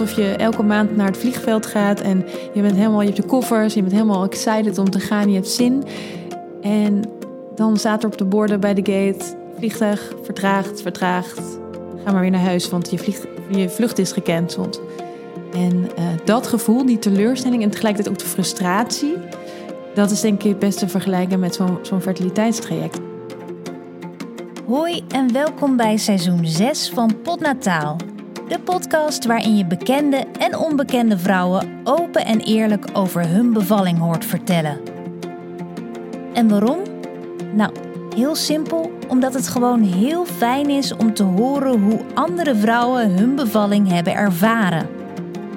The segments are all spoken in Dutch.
alsof je elke maand naar het vliegveld gaat en je bent helemaal, je hebt je koffers, je bent helemaal excited om te gaan, je hebt zin. En dan staat er op de borden bij de gate: vliegtuig vertraagd, vertraagd. Ga maar weer naar huis, want je, vlieg, je vlucht is gecanceld. En uh, dat gevoel, die teleurstelling en tegelijkertijd ook de frustratie, dat is denk ik het beste vergelijken met zo'n zo'n fertiliteitstraject. Hoi en welkom bij seizoen 6 van Potnataal. De podcast waarin je bekende en onbekende vrouwen open en eerlijk over hun bevalling hoort vertellen. En waarom? Nou, heel simpel, omdat het gewoon heel fijn is om te horen hoe andere vrouwen hun bevalling hebben ervaren.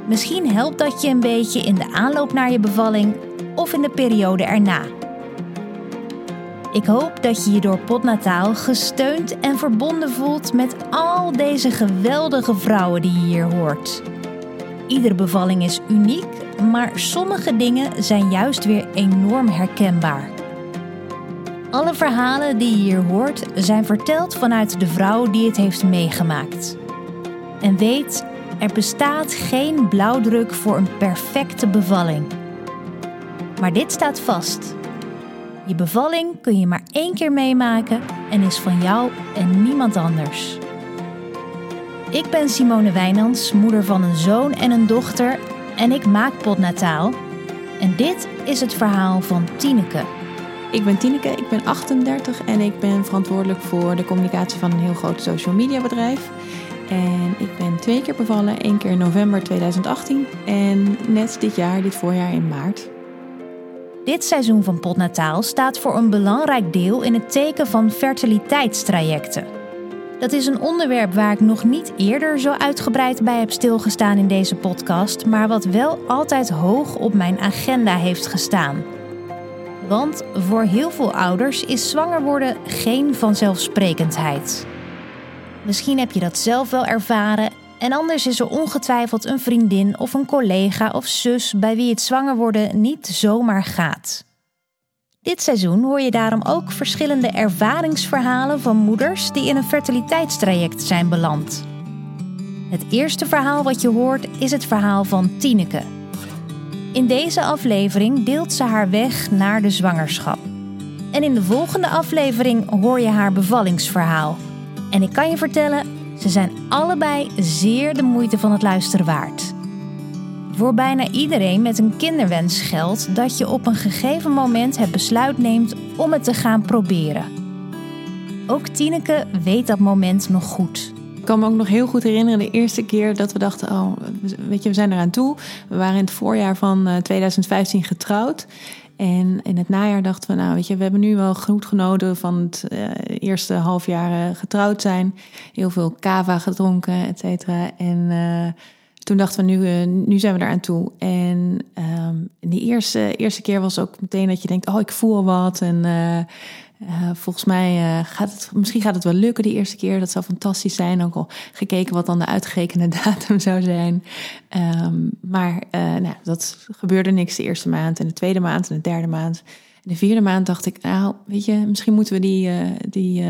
Misschien helpt dat je een beetje in de aanloop naar je bevalling of in de periode erna. Ik hoop dat je je door Potnataal gesteund en verbonden voelt met al deze geweldige vrouwen die je hier hoort. Iedere bevalling is uniek, maar sommige dingen zijn juist weer enorm herkenbaar. Alle verhalen die je hier hoort zijn verteld vanuit de vrouw die het heeft meegemaakt. En weet, er bestaat geen blauwdruk voor een perfecte bevalling. Maar dit staat vast. Je bevalling kun je maar één keer meemaken en is van jou en niemand anders. Ik ben Simone Wijnands, moeder van een zoon en een dochter en ik maak potnataal. En dit is het verhaal van Tineke. Ik ben Tineke, ik ben 38 en ik ben verantwoordelijk voor de communicatie van een heel groot social media bedrijf. En ik ben twee keer bevallen, één keer in november 2018 en net dit jaar, dit voorjaar in maart. Dit seizoen van Potnataal staat voor een belangrijk deel in het teken van fertiliteitstrajecten. Dat is een onderwerp waar ik nog niet eerder zo uitgebreid bij heb stilgestaan in deze podcast, maar wat wel altijd hoog op mijn agenda heeft gestaan. Want voor heel veel ouders is zwanger worden geen vanzelfsprekendheid. Misschien heb je dat zelf wel ervaren en anders is er ongetwijfeld een vriendin of een collega of zus bij wie het zwanger worden niet zomaar gaat. Dit seizoen hoor je daarom ook verschillende ervaringsverhalen van moeders die in een fertiliteitstraject zijn beland. Het eerste verhaal wat je hoort is het verhaal van Tineke. In deze aflevering deelt ze haar weg naar de zwangerschap. En in de volgende aflevering hoor je haar bevallingsverhaal. En ik kan je vertellen, ze zijn allebei zeer de moeite van het luisteren waard. Voor bijna iedereen met een kinderwens geldt dat je op een gegeven moment het besluit neemt om het te gaan proberen. Ook Tineke weet dat moment nog goed. Ik kan me ook nog heel goed herinneren de eerste keer dat we dachten: oh, weet je, we zijn eraan toe. We waren in het voorjaar van 2015 eh, getrouwd. En in het najaar dachten we, nou weet je, we hebben nu wel goed genoten van het uh, eerste half jaar getrouwd zijn. Heel veel kava gedronken, et cetera. En uh, toen dachten we, nu, nu zijn we eraan toe. En um, die eerste, eerste keer was ook meteen dat je denkt, oh, ik voel wat. En uh, volgens mij uh, gaat het, misschien gaat het wel lukken de eerste keer. Dat zou fantastisch zijn. Ook al gekeken wat dan de uitgerekende datum zou zijn. Um, maar uh, nou, dat gebeurde niks de eerste maand en de tweede maand en de derde maand. En de vierde maand dacht ik, nou, weet je, misschien moeten we die, die,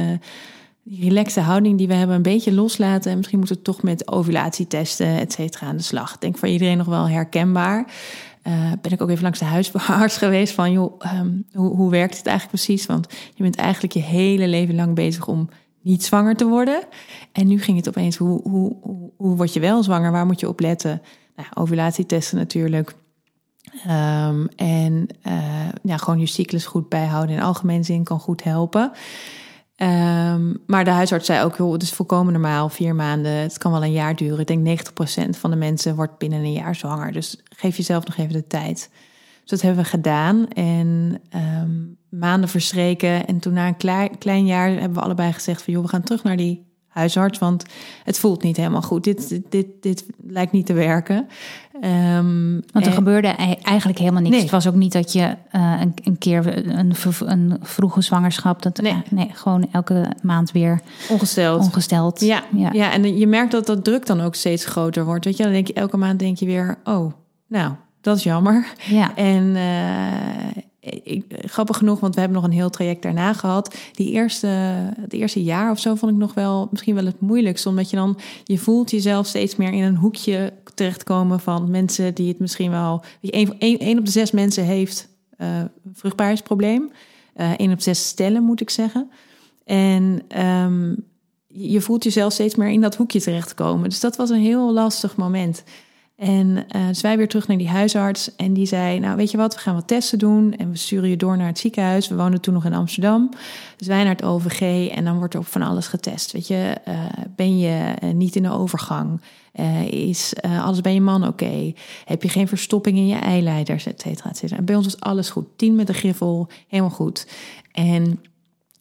die relaxe houding die we hebben een beetje loslaten. En misschien moeten we toch met ovulatietesten, et cetera, aan de slag. Ik denk voor iedereen nog wel herkenbaar. Uh, ben ik ook even langs de huisarts geweest van, joh, um, hoe, hoe werkt het eigenlijk precies? Want je bent eigenlijk je hele leven lang bezig om niet zwanger te worden. En nu ging het opeens, hoe, hoe, hoe, word je wel zwanger? Waar moet je op letten? Nou, ovulatietesten natuurlijk. Um, en uh, ja, gewoon je cyclus goed bijhouden in algemeen zin kan goed helpen. Um, maar de huisarts zei ook, het is volkomen normaal, vier maanden, het kan wel een jaar duren. Ik denk 90% van de mensen wordt binnen een jaar zwanger. Dus geef jezelf nog even de tijd. Dus dat hebben we gedaan en um, maanden verstreken. En toen na een klein, klein jaar hebben we allebei gezegd van, joh, we gaan terug naar die huisarts, want het voelt niet helemaal goed. Dit, dit, dit, dit lijkt niet te werken. Um, want er gebeurde eigenlijk helemaal niks. Het was ook niet dat je uh, een, een, keer een, een, vroege zwangerschap, dat, nee. nee. gewoon elke maand weer ongesteld. ongesteld. Ja, ja. ja, en je merkt dat dat druk dan ook steeds groter wordt. Weet je, dan denk je elke maand denk je weer, oh, nou, dat is jammer. Ja. En uh, ik, grappig genoeg, want we hebben nog een heel traject daarna gehad. Die eerste, het eerste jaar of zo vond ik nog wel misschien wel het moeilijkst. Omdat je dan, je voelt jezelf steeds meer in een hoekje terechtkomen van mensen die het misschien wel. Één op de zes mensen heeft uh, vruchtbaarheidsprobleem. Één op zes stellen, moet ik zeggen. En um, je voelt jezelf steeds meer in dat hoekje terechtkomen. Dus dat was een heel lastig moment. En uh, weer terug naar die huisarts. En die zei: Nou, weet je wat, we gaan wat testen doen. En we sturen je door naar het ziekenhuis. We woonden toen nog in Amsterdam. Dus wij naar het OVG. En dan wordt er van alles getest. Weet je, uh, ben je uh, niet in de overgang? is alles bij je man oké? Heb je geen verstopping in je eileiders, et cetera, et cetera. En bij ons was alles goed. Tien met de griffel, helemaal goed. En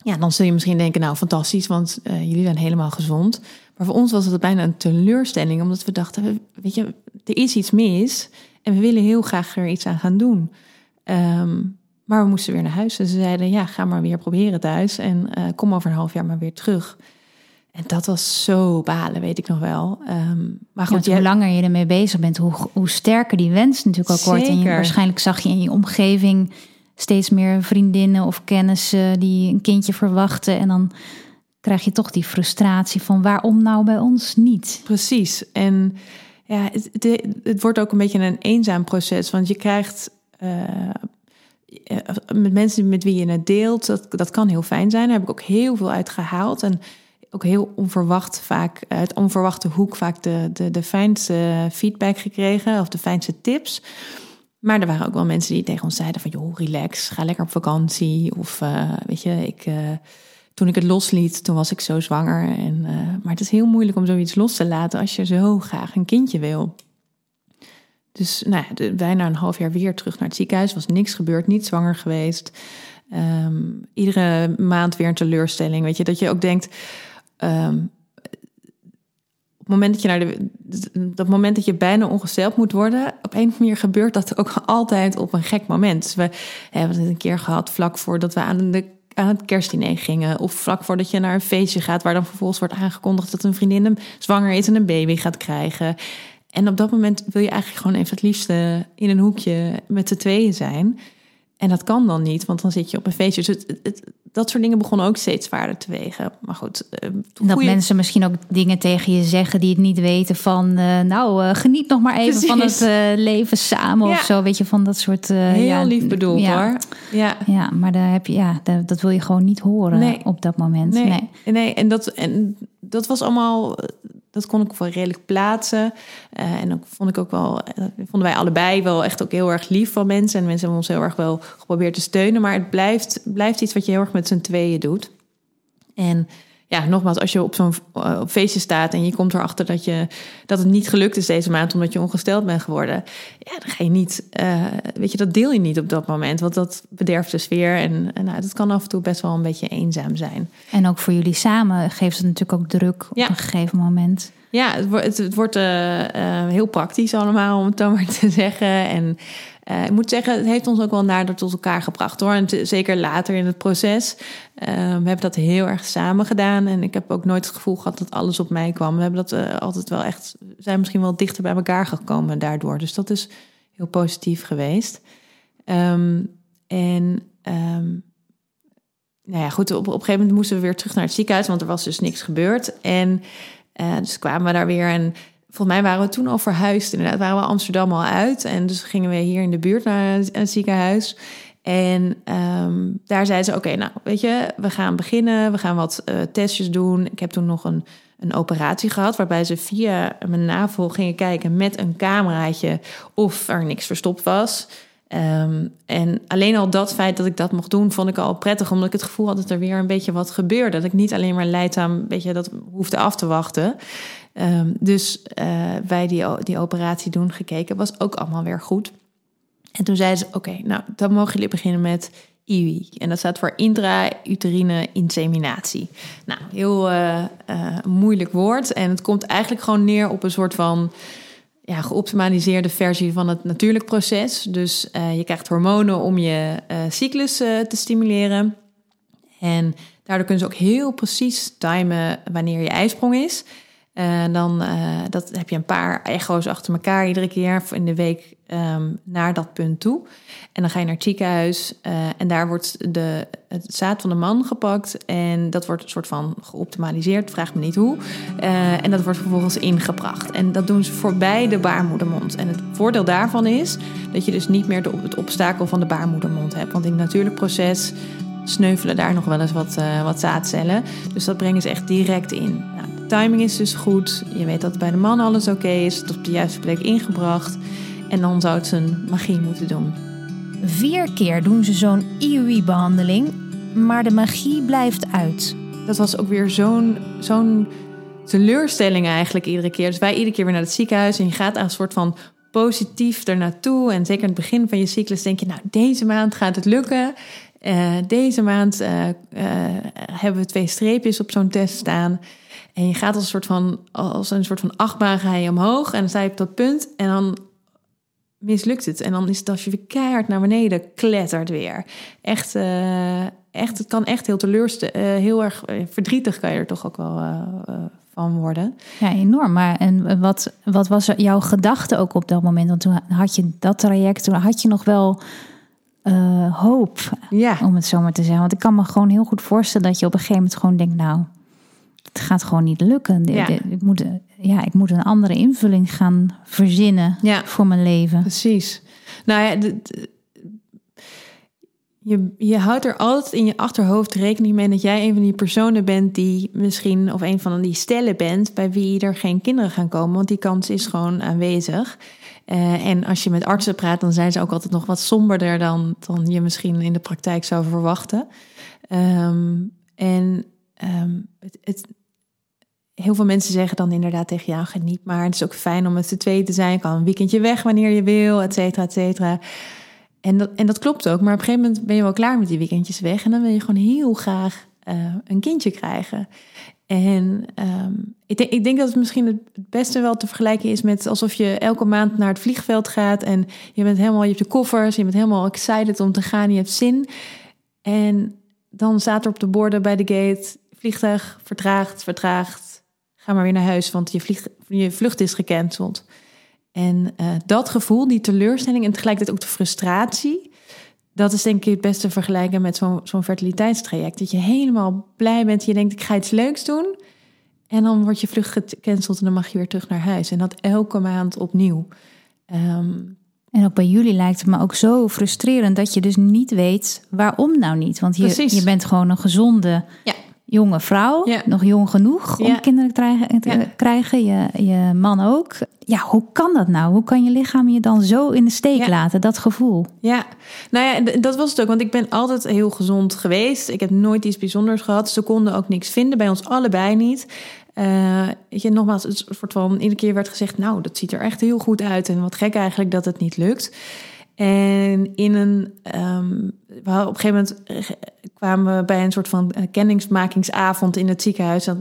ja, dan zul je misschien denken, nou fantastisch, want jullie zijn helemaal gezond. Maar voor ons was het bijna een teleurstelling, omdat we dachten, weet je, er is iets mis en we willen heel graag er iets aan gaan doen. Um, maar we moesten weer naar huis. En ze zeiden, ja, ga maar weer proberen thuis en uh, kom over een half jaar maar weer terug. En dat was zo balen, weet ik nog wel. Um, maar goed, ja, hoe langer je ermee bezig bent, hoe, hoe sterker die wens natuurlijk ook wordt. En je, waarschijnlijk zag je in je omgeving steeds meer vriendinnen of kennissen die een kindje verwachten. En dan krijg je toch die frustratie van waarom nou bij ons niet? Precies. En ja, het, het, wordt ook een beetje een eenzaam proces. Want je krijgt uh, met mensen met wie je het deelt, dat, dat kan heel fijn zijn. Daar heb ik ook heel veel uit gehaald. En ook heel onverwacht vaak, uit onverwachte hoek vaak de, de, de fijnste feedback gekregen of de fijnste tips. Maar er waren ook wel mensen die tegen ons zeiden van... joh, relax, ga lekker op vakantie. Of uh, weet je, ik, toen ik het losliet, toen was ik zo zwanger. En, uh, maar het is heel moeilijk om zoiets los te laten... als je zo graag een kindje wil. Dus nou bijna een half jaar weer terug naar het ziekenhuis. was niks gebeurd, niet zwanger geweest. Um, iedere maand weer een teleurstelling. Weet je, dat je ook denkt... Um, op het moment dat je naar de, dat moment dat je bijna ongesteld moet worden, op een of manier gebeurt dat ook altijd op een gek moment. Dus we hebben het een keer gehad vlak voordat we aan, de, aan het kerstdiner gingen. Of vlak voordat je naar een feestje gaat, waar dan vervolgens wordt aangekondigd dat een vriendin zwanger is en een baby gaat krijgen. En op dat moment wil je eigenlijk gewoon even het liefste in een hoekje met z'n tweeën zijn. En dat kan dan niet, want dan zit je op een feestje. Dus het, het, dat soort dingen begonnen ook steeds zwaarder te wegen. Maar goed. Uh, dat mensen misschien ook dingen tegen je zeggen die het niet weten van... Uh, nou, uh, geniet nog maar even van het leven samen of zo. Weet je, van dat soort... Heel ja, lief bedoeld ja. hoor. Ja. ja, maar daar heb je, ja, dat wil je gewoon niet horen nee. op dat moment. Nee, nee. nee. en, dat, en dat was allemaal dat kon ik wel redelijk plaatsen. Uh, en dan vond ik ook wel, uh, vonden wij allebei wel echt ook heel erg lief van mensen. En mensen hebben ons heel erg wel geprobeerd te steunen. Maar het blijft, blijft iets wat je heel erg met z'n tweeën doet. En ja, nogmaals, als je op zo'n uh, op feestje staat en je komt erachter dat, je, dat het niet gelukt is deze maand omdat je ongesteld bent geworden, ja, dan ga je niet, uh, weet je, dat deel je niet op dat moment, want dat bederft de sfeer en, en nou, dat kan af en toe best wel een beetje eenzaam zijn. En ook voor jullie samen geeft het natuurlijk ook druk op een gegeven moment. Ja, het, wordt, het, wordt uh, heel praktisch allemaal, om het zo maar te zeggen. En uh, ik moet zeggen, het heeft ons ook wel nader tot elkaar gebracht hoor. En zeker later in het proces. Uh, we hebben dat heel erg samen gedaan. En ik heb ook nooit het gevoel gehad dat alles op mij kwam. We hebben dat uh, altijd wel echt, zijn misschien wel dichter bij elkaar gekomen daardoor. Dus dat is heel positief geweest. Um, en um, nou ja, goed, op, op een gegeven moment moesten we weer terug naar het ziekenhuis, want er was dus niks gebeurd. En dus kwamen we daar weer en Volgens mij waren we toen al verhuisd. Inderdaad, waren we Amsterdam al uit. En dus gingen we hier in de buurt naar een ziekenhuis. En um, daar zeiden ze: Oké, nou, weet je, we gaan beginnen. We gaan wat uh, testjes doen. Ik heb toen nog een, een operatie gehad. Waarbij ze via mijn navel gingen kijken met een cameraatje of er niks verstopt was. Um, en alleen al dat feit dat ik dat mocht doen, vond ik al prettig. Omdat ik het gevoel had dat er weer een beetje wat gebeurde. Dat ik niet alleen maar leidzaam een beetje dat hoefde af te wachten. Um, dus uh, wij die, die operatie doen gekeken, was ook allemaal weer goed. En toen zeiden ze, oké, nou, dan mogen jullie beginnen met IUI. En dat staat voor intrauterine inseminatie. Nou, heel uh, uh, moeilijk woord. En het komt eigenlijk gewoon neer op een soort van ja, geoptimaliseerde versie van het natuurlijk proces. Dus je krijgt hormonen om je cyclus te stimuleren. En daardoor kunnen ze ook heel precies timen wanneer je ijsprong is. En dan uh, dat heb je een paar echo's achter elkaar iedere keer in de week ehm, naar dat punt toe. En dan ga je naar het ziekenhuis uh, en daar wordt de, het zaad van de man gepakt. En dat wordt een soort van geoptimaliseerd, vraag me niet hoe. En dat wordt vervolgens ingebracht. En dat doen ze voorbij de baarmoedermond. En het voordeel daarvan is dat je dus niet meer de, het obstakel van de baarmoedermond hebt. Want in het natuurlijk proces sneuvelen daar nog wel eens wat, wat zaadcellen. Dus dat brengen ze echt direct in. Timing is dus goed. Je weet dat bij de man alles oké is. Het op de juiste plek ingebracht. En dan zou het zijn magie moeten doen. Vier keer doen ze zo'n IUI-behandeling, maar de magie blijft uit. Dat was ook weer zo'n zo'n teleurstelling eigenlijk iedere keer. Dus wij iedere keer weer naar het ziekenhuis en je gaat aan een soort van positief ernaartoe. En zeker in het begin van je cyclus denk je, nou, deze maand gaat het lukken. Uh, deze maand uh, uh, hebben we twee streepjes op zo'n test staan. En je gaat als een soort van, als een soort van achtbaan ga je omhoog. En dan sta je op dat punt. En dan mislukt het. En dan is het als je weer keihard naar beneden klettert weer. Echt, echt het kan echt heel teleurstellend, heel erg verdrietig kan je er toch ook wel van worden. Ja, enorm. Maar en wat, wat was jouw gedachte ook op dat moment? Want toen had je dat traject, toen had je nog wel hoop. Ja. Om het zo maar te zeggen. Want ik kan me gewoon heel goed voorstellen dat je op een gegeven moment gewoon denkt, nou, het gaat gewoon niet lukken. Ja. Ik, moet, ja, ik moet een andere invulling gaan verzinnen ja. voor mijn leven. Precies. Nou ja, je, je houdt er altijd in je achterhoofd rekening mee dat jij een van die personen bent die misschien, of een van die stellen bent bij wie er geen kinderen gaan komen. Want die kans is gewoon aanwezig. Uh, en als je met artsen praat, dan zijn ze ook altijd nog wat somberder dan, dan je misschien in de praktijk zou verwachten. Um, en um, het, het, heel veel mensen zeggen dan inderdaad tegen jou: geniet maar. Het is ook fijn om met z'n tweeën te zijn. Kan een weekendje weg wanneer je wil, et cetera, et cetera. En dat, en dat klopt ook. Maar op een gegeven moment ben je wel klaar met die weekendjes weg. En dan wil je gewoon heel graag uh, een kindje krijgen. En um, ik, denk, ik denk dat het misschien het beste wel te vergelijken is met alsof je elke maand naar het vliegveld gaat en je bent helemaal, je hebt de koffers, je bent helemaal excited om te gaan, je hebt zin. En dan staat er op de borden bij de gate, vliegtuig vertraagd, vertraagd, ga maar weer naar huis, want je, vlieg, je vlucht is gecanceld. En uh, dat gevoel, die teleurstelling en tegelijkertijd ook de frustratie, dat is denk ik het beste vergelijken met zo'n zo'n fertiliteitstraject. Dat je helemaal blij bent, je denkt ik ga iets leuks doen. En dan wordt je vlucht gecanceld en dan mag je weer terug naar huis. En dat elke maand opnieuw. Um, en ook bij jullie lijkt het me ook zo frustrerend dat je dus niet weet waarom nou niet. Want je, je bent gewoon een gezonde ja jonge vrouw, nog jong genoeg om kinderen te krijgen, Je, je man ook. Ja, hoe kan dat nou? Hoe kan je lichaam je dan zo in de steek laten, dat gevoel? Ja, nou ja, dat was het ook. Want ik ben altijd heel gezond geweest. Ik heb nooit iets bijzonders gehad. Ze konden ook niks vinden, bij ons allebei niet. Uh, je, nogmaals, het soort van iedere keer werd gezegd: Nou, dat ziet er echt heel goed uit. En wat gek eigenlijk dat het niet lukt. En in een, um, op een gegeven moment eh, kwamen we bij een soort van eh, kennismakingsavond in het ziekenhuis uh,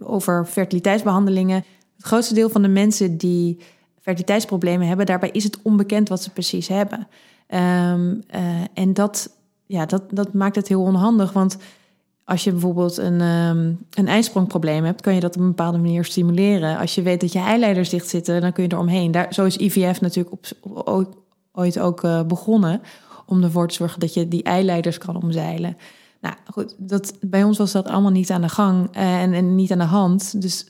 over fertiliteitsbehandelingen. Het grootste deel van de mensen die fertiliteitsproblemen hebben, daarbij is het onbekend wat ze precies hebben. Uh, en dat, ja, dat, dat maakt het heel onhandig, want als je bijvoorbeeld een, um, een ijsprongprobleem hebt, kan je dat op een bepaalde manier stimuleren. Als je weet dat je eileiders dicht zitten, dan kun je er omheen. Daar, zo is IVF natuurlijk op, ooit ook uh, begonnen. Om ervoor te zorgen dat je die eileiders kan omzeilen. Nou goed, dat, bij ons was dat allemaal niet aan de gang uh, en, niet aan de hand. Dus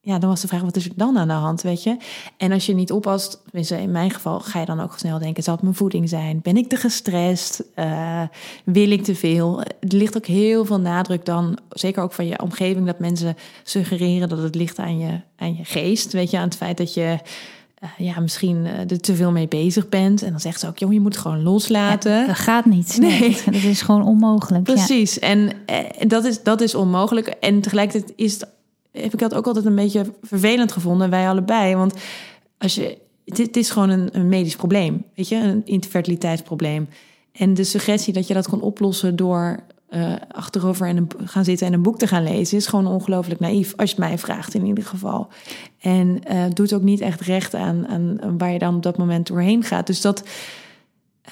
ja, dan was de vraag, wat is er dan aan de hand, weet je? En als je niet oppast, tenminste in mijn geval, ga je dan ook snel denken, zal het mijn voeding zijn? Ben ik te gestrest? Uh, wil ik te veel? Er ligt ook heel veel nadruk dan, zeker ook van je omgeving, dat mensen suggereren dat het ligt aan je, aan je geest, weet je, aan het feit dat je ja, misschien uh, er te veel mee bezig bent. En dan zegt ze ook, joh, je moet het gewoon loslaten. Ja, dat gaat niet. Nee. nee. Dat is gewoon onmogelijk. Precies. Ja. En uh, dat, is, dat is onmogelijk. En tegelijkertijd is het, heb ik dat ook altijd een beetje vervelend gevonden. Wij allebei. Want als je, het, is gewoon een, een medisch probleem. Weet je, een infertiliteitsprobleem. En de suggestie dat je dat kan oplossen door uh, achterover en gaan zitten en een boek te gaan lezen, is gewoon ongelooflijk naïef, als je het mij vraagt in ieder geval. En uh, doet ook niet echt recht aan, aan, waar je dan op dat moment doorheen gaat. Dus dat,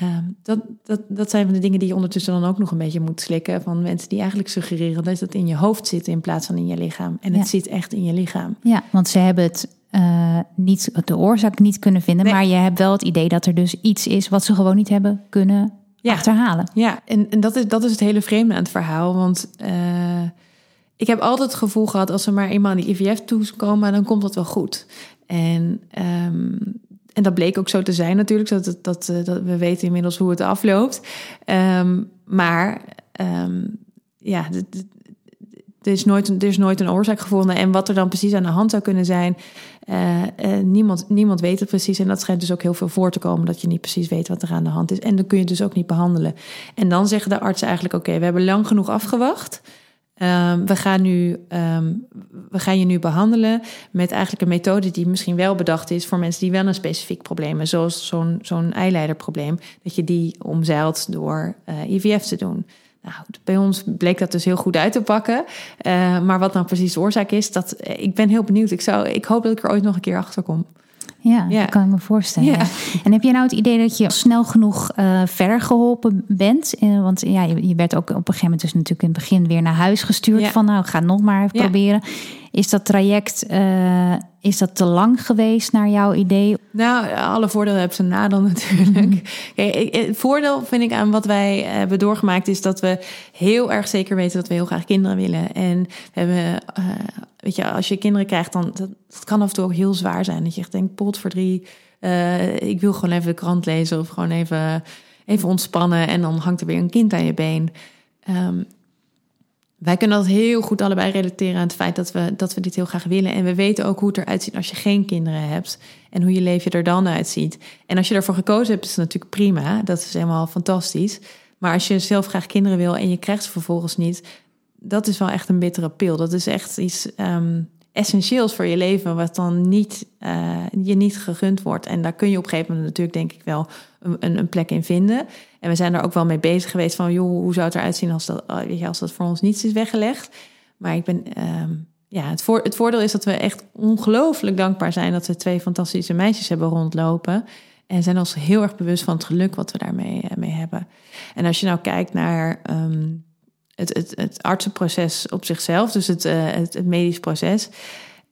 uh, dat, dat, dat zijn van de dingen die je ondertussen dan ook nog een beetje moet slikken. Van mensen die eigenlijk suggereren dat het in je hoofd zit in plaats van in je lichaam. En het zit echt in je lichaam. Ja, want ze hebben het eh, niet, de oorzaak niet kunnen vinden. Maar je hebt wel het idee dat er dus iets is wat ze gewoon niet hebben kunnen Ja. achterhalen. Ja, en, en dat, is, dat is het hele vreemde aan het verhaal. Want eh, ik heb altijd het gevoel gehad... als ze maar eenmaal aan die IVF toekomen... dan komt dat wel goed. En, ehm, en dat bleek ook zo te zijn natuurlijk. Dat, dat, dat, eh, dat we weten inmiddels hoe het afloopt. Ehm, maar ehm, ja, er is, nooit, er is nooit een oorzaak gevonden. En wat er dan precies aan de hand zou kunnen zijn... eh, eh, niemand, niemand weet het precies. En dat schijnt dus ook heel veel voor te komen... dat je niet precies weet wat er aan de hand is. En dan kun je het dus ook niet behandelen. En dan zeggen de artsen eigenlijk... oké, we hebben lang genoeg afgewacht... Ehm, we, gaan nu, ehm, we gaan je nu behandelen met eigenlijk een methode die misschien wel bedacht is voor mensen die wel een specifiek probleem hebben, zoals zo'n zo'n eileiderprobleem, dat je die omzeilt door eh, IVF te doen. Nou, bij ons bleek dat dus heel goed uit te pakken. Eh, maar wat nou precies de oorzaak is, dat, eh, ik ben heel benieuwd. Ik, zou, ik hoop dat ik er ooit nog een keer achter kom. Ja, Ja. dat kan ik me voorstellen. Ja. En heb je nou het idee dat je snel genoeg eh, verder geholpen bent? Want ja, je, je werd ook op een gegeven moment dus natuurlijk in het begin weer naar huis gestuurd. Ja. Van nou, ga nog maar even proberen. Is dat traject, is dat te lang geweest naar jouw idee? Nou, alle voordelen hebben zijn nadeel natuurlijk. Kijk, ik- het voordeel vind ik aan wat wij hebben doorgemaakt... is dat we heel erg zeker weten dat we heel graag kinderen willen. En we hebben, eh, weet je, als je kinderen krijgt... dan dat, dat kan af en toe ook heel zwaar zijn. Dat je echt denkt, potverdrie, eh ik wil gewoon even de krant lezen... of gewoon even, even ontspannen en dan hangt er weer een kind aan je been... Ehm, wij kunnen dat heel goed allebei relateren aan het feit dat we, dat we dit heel graag willen. En we weten ook hoe het eruit ziet als je geen kinderen hebt. En hoe je leven er dan uitziet. En als je ervoor gekozen hebt, is het natuurlijk prima. Dat is helemaal fantastisch. Maar als je zelf graag kinderen wil en je krijgt ze vervolgens niet, dat is wel echt een bittere pil. Dat is echt iets ehm, essentieels voor je leven, wat dan niet, eh, je niet gegund wordt. En daar kun je op een gegeven moment natuurlijk, denk ik wel, een, een, plek in vinden. En we zijn er ook wel mee bezig geweest van, joh, hoe zou het eruit zien als dat, weet je, als dat voor ons niets is weggelegd. Maar ik ben, ehm, ja, het, voor, het voordeel is dat we echt ongelooflijk dankbaar zijn dat we twee fantastische meisjes hebben rondlopen. En zijn ons heel erg bewust van het geluk wat we daarmee eh, mee hebben. En als je nou kijkt naar ehm, het, het, het artsenproces op zichzelf, dus het, eh, het, het medisch proces.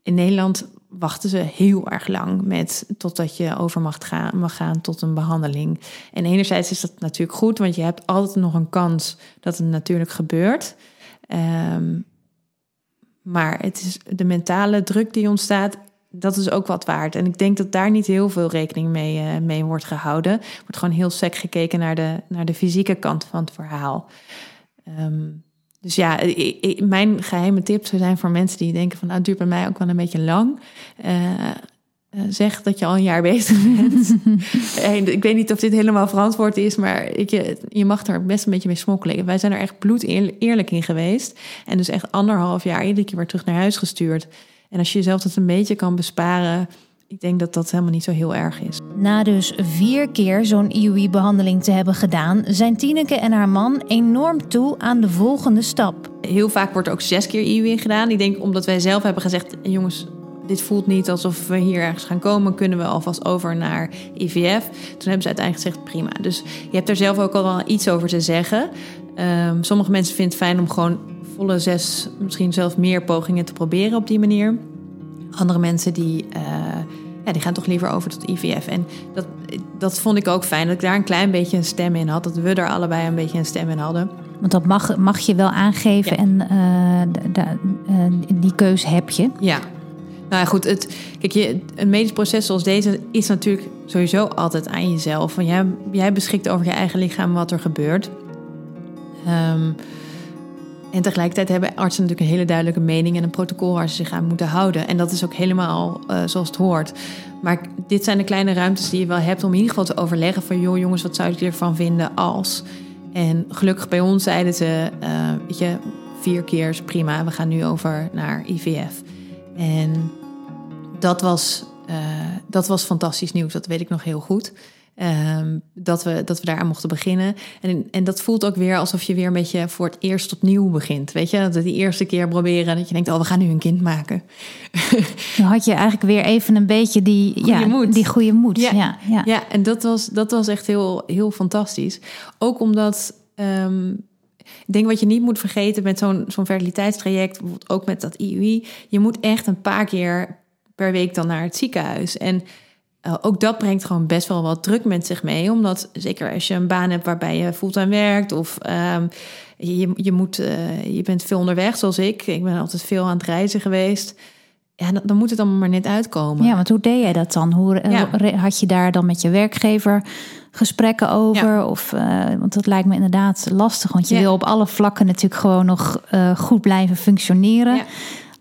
In Nederland wachten ze heel erg lang met totdat je over mag gaan, gaan tot een behandeling. En enerzijds is dat natuurlijk goed, want je hebt altijd nog een kans dat het natuurlijk gebeurt. Ehm, maar het is de mentale druk die ontstaat, dat is ook wat waard. En ik denk dat daar niet heel veel rekening mee, eh, mee wordt gehouden. Er wordt gewoon heel sec gekeken naar de, naar de fysieke kant van het verhaal. Ehm, dus ja, mijn geheime tips zou zijn voor mensen die denken van... nou, het duurt bij mij ook wel een beetje lang. Eh, eh, zeg dat je al een jaar bezig bent. En ik weet niet of dit helemaal verantwoord is... maar ik, je, je mag er best een beetje mee smokkelen. Wij zijn er echt bloed eerlijk in geweest. En dus echt anderhalf jaar iedere keer weer terug naar huis gestuurd. En als je jezelf dat een beetje kan besparen... ik denk dat dat helemaal niet zo heel erg is. Na dus vier keer zo'n IUI-behandeling te hebben gedaan, zijn Tineke en haar man enorm toe aan de volgende stap. Heel vaak wordt er ook zes keer IUI gedaan. Ik denk omdat wij zelf hebben gezegd... jongens, dit voelt niet alsof we hier ergens gaan komen... kunnen we alvast over naar IVF. Toen hebben ze uiteindelijk gezegd, prima. Dus je hebt er zelf ook al wel iets over te zeggen. Ehm, sommige mensen vinden het fijn om gewoon volle zes... misschien zelfs meer pogingen te proberen op die manier. Andere mensen die... eh, ja, die gaan toch liever over tot IVF. En dat, dat vond ik ook fijn, dat ik daar een klein beetje een stem in had. Dat we er allebei een beetje een stem in hadden. Want dat mag, mag je wel aangeven Ja. en eh, eh, die keus heb je. Ja. Nou ja, goed. Het, kijk, je, een medisch proces zoals deze is natuurlijk sowieso altijd aan jezelf. Want jij, jij beschikt over je eigen lichaam wat er gebeurt. Ehm, en tegelijkertijd hebben artsen natuurlijk een hele duidelijke mening en een protocol waar ze zich aan moeten houden. En dat is ook helemaal eh, zoals het hoort. Maar dit zijn de kleine ruimtes die je wel hebt om in ieder geval te overleggen van joh jongens, wat zou ik ervan vinden als. En gelukkig bij ons zeiden ze, eh, weet je, vier keer is prima. We gaan nu over naar IVF. En dat was, eh, dat was fantastisch nieuws, dat weet ik nog heel goed. Ehm, dat, we, dat we daaraan mochten beginnen. En, en dat voelt ook weer alsof je weer een beetje voor het eerst opnieuw begint. Weet je, dat die eerste keer proberen dat je denkt, oh, we gaan nu een kind maken. Dan had je eigenlijk weer even een beetje die Goeie ja, moed. Die goede moed. Ja. Ja. Ja, Ja, en dat was, dat was echt heel, heel fantastisch. Ook omdat, ehm, ik denk wat je niet moet vergeten met zo'n zo'n fertiliteitstraject, bijvoorbeeld ook met dat IUI, je moet echt een paar keer per week dan naar het ziekenhuis. En uh, ook dat brengt gewoon best wel wat druk met zich mee. Omdat zeker als je een baan hebt waarbij je fulltime werkt of um, je, je, moet, uh, je bent veel onderweg, zoals ik. Ik ben altijd veel aan het reizen geweest. Ja, dan, dan moet het allemaal maar net uitkomen. Ja, want hoe deed jij dat dan? Hoe ja. had je daar dan met je werkgever gesprekken over? Ja. Of, uh, want dat lijkt me inderdaad lastig. Want je wil op alle vlakken natuurlijk gewoon nog goed blijven functioneren.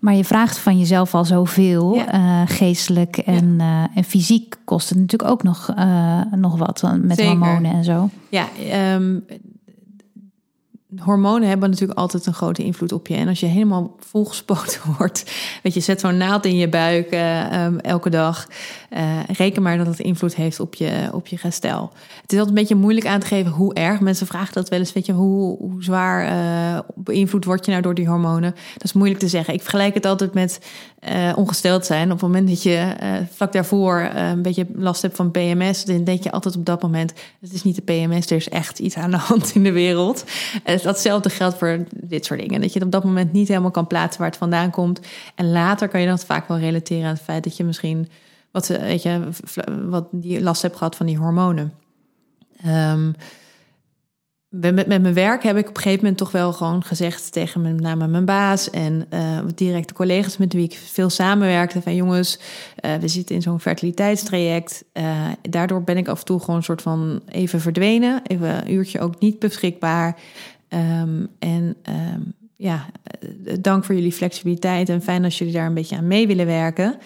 Maar je vraagt van jezelf al zoveel. Ja. Uh, geestelijk en, ja. uh, en fysiek kost het natuurlijk ook nog, uh, nog wat met Zeker. hormonen en zo. Ja, um, hormonen hebben natuurlijk altijd een grote invloed op je. En als je helemaal volgespoten wordt, weet je, zet zo'n naald in je buik uh, um, elke dag. Uh, reken maar dat het invloed heeft op je, op je gestel. Het is altijd een beetje moeilijk aan te geven hoe erg. Mensen vragen dat wel eens, weet je, hoe, hoe zwaar uh, beïnvloed word je nou door die hormonen? Dat is moeilijk te zeggen. Ik vergelijk het altijd met ongesteld zijn. Op het moment dat je vlak daarvoor een beetje last hebt van PMS, dan denk je altijd op dat moment: het is niet de PMS, er is echt iets aan de hand in de wereld. Datzelfde geldt voor dit soort dingen. Dat je het op dat moment niet helemaal kan plaatsen waar het vandaan komt. En later kan je dat vaak wel relateren aan het feit dat je misschien wat, weet je, wat die last hebt gehad van die hormonen. Um, met, met mijn werk heb ik op een gegeven moment toch wel gewoon gezegd tegen met name mijn baas en uh, directe collega's met wie ik veel samenwerkte: van jongens, uh, we zitten in zo'n fertiliteitstraject. Daardoor ben ik af en toe gewoon een soort van even verdwenen, even een uurtje ook niet beschikbaar. Um, en um, ja, dank voor jullie flexibiliteit en fijn als jullie daar een beetje aan mee willen werken.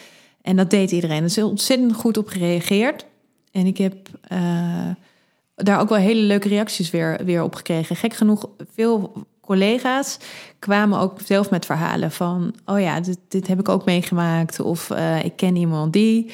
En dat deed iedereen. Er is ontzettend goed op gereageerd. En ik heb daar ook wel hele leuke reacties weer, weer op gekregen. Gek genoeg, veel collega's kwamen ook zelf met verhalen van: oh ja, dit, dit heb ik ook meegemaakt. Of uh, ik ken iemand die.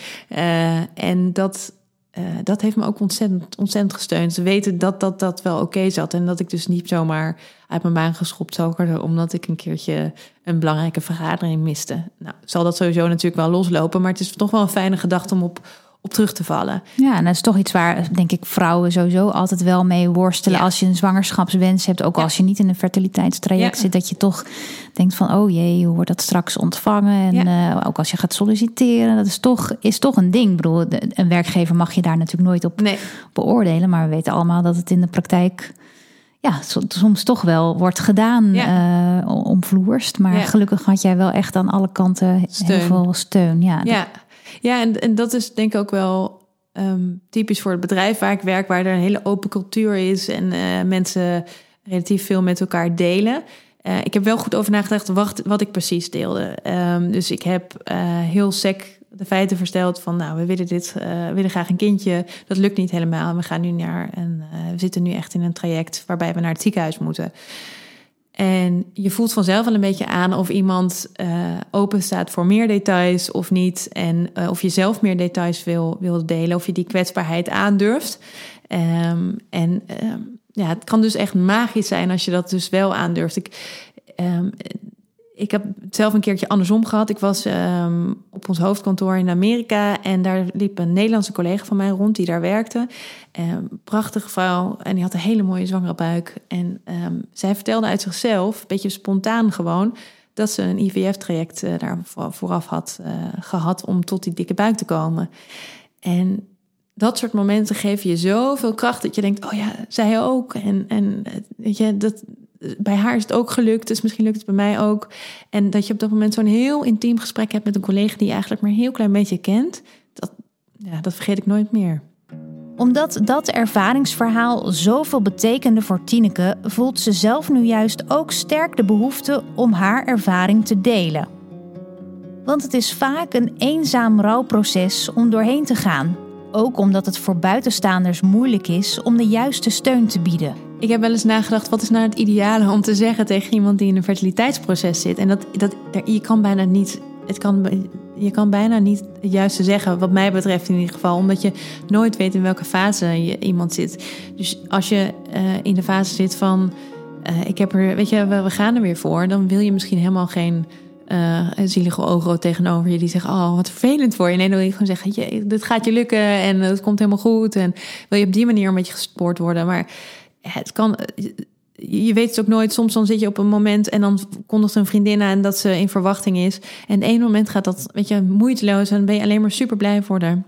En dat, uh, dat heeft me ook ontzettend, ontzettend gesteund. Ze weten dat dat, dat wel oké zat. En dat ik dus niet zomaar uit mijn baan geschopt zou worden. omdat ik een keertje een belangrijke vergadering miste. Nou, zal dat sowieso natuurlijk wel loslopen. Maar het is toch wel een fijne gedachte om op op terug te vallen. Ja, en dat is toch iets waar, denk ik, vrouwen sowieso altijd wel mee worstelen. Ja. Als je een zwangerschapswens hebt, ook ja. als je niet in een fertiliteitstraject ja. zit, dat je toch denkt van, oh jee, hoe wordt dat straks ontvangen? En uh, ook als je gaat solliciteren, dat is toch, is toch een ding. Ik bedoel, een werkgever mag je daar natuurlijk nooit op nee. beoordelen, maar we weten allemaal dat het in de praktijk ja, soms toch wel wordt gedaan ja. uh, omvloerst. Maar ja. gelukkig had jij wel echt aan alle kanten steun. heel veel steun. Ja, ja. Ja, en, en dat is denk ik ook wel um, typisch voor het bedrijf waar ik werk, waar er een hele open cultuur is en uh, mensen relatief veel met elkaar delen. Uh, ik heb wel goed over nagedacht wat, wat ik precies deelde. Um, dus ik heb uh, heel sec de feiten versteld van, nou, we willen dit, we willen graag een kindje. Dat lukt niet helemaal. We gaan nu naar en we zitten nu echt in een traject waarbij we naar het ziekenhuis moeten. En je voelt vanzelf wel een beetje aan of iemand uh, open staat voor meer details of niet. En uh, of je zelf meer details wil, wil delen, of je die kwetsbaarheid aandurft. Um, en um, ja, het kan dus echt magisch zijn als je dat dus wel aandurft. Ik, um, ik heb zelf een keertje andersom gehad. Ik was ons hoofdkantoor in Amerika en daar liep een Nederlandse collega van mij rond die daar werkte. Um, prachtige vrouw en die had een hele mooie zwangere buik. En um, zij vertelde uit zichzelf, een beetje spontaan gewoon, dat ze een IVF-traject uh, daar vooraf had uh, gehad om tot die dikke buik te komen. En dat soort momenten geven je zoveel kracht dat je denkt, oh ja, zij ook. En, en weet je, dat, bij haar is het ook gelukt, dus misschien lukt het bij mij ook. En dat je op dat moment zo'n heel intiem gesprek hebt met een collega die je eigenlijk maar een heel klein beetje kent, dat, ja, dat vergeet ik nooit meer. Omdat dat ervaringsverhaal zoveel betekende voor Tineke, voelt ze zelf nu juist ook sterk de behoefte om haar ervaring te delen. Want het is vaak een eenzaam rouwproces om doorheen te gaan. Ook omdat het voor buitenstaanders moeilijk is om de juiste steun te bieden. Ik heb wel eens nagedacht, wat is nou het ideale om te zeggen tegen iemand die in een fertiliteitsproces zit? En dat, dat, je kan bijna niet, het kan, je kan bijna niet het juiste zeggen, wat mij betreft in ieder geval, omdat je nooit weet in welke fase je iemand zit. Dus als je uh, in de fase zit van, uh, ik heb er, weet je, we, we gaan er weer voor, dan wil je misschien helemaal geen uh, zielige ogen tegenover je die zeggen: Oh, wat vervelend voor je. Nee, dan wil je gewoon zeggen: je, Dit gaat je lukken en het komt helemaal goed. En wil je op die manier een beetje gespoord worden. Maar het kan. je weet het ook nooit. Soms dan zit je op een moment en dan kondigt een vriendin aan dat ze in verwachting is. En één moment gaat dat, weet je, moeiteloos en ben je alleen maar super blij voor haar.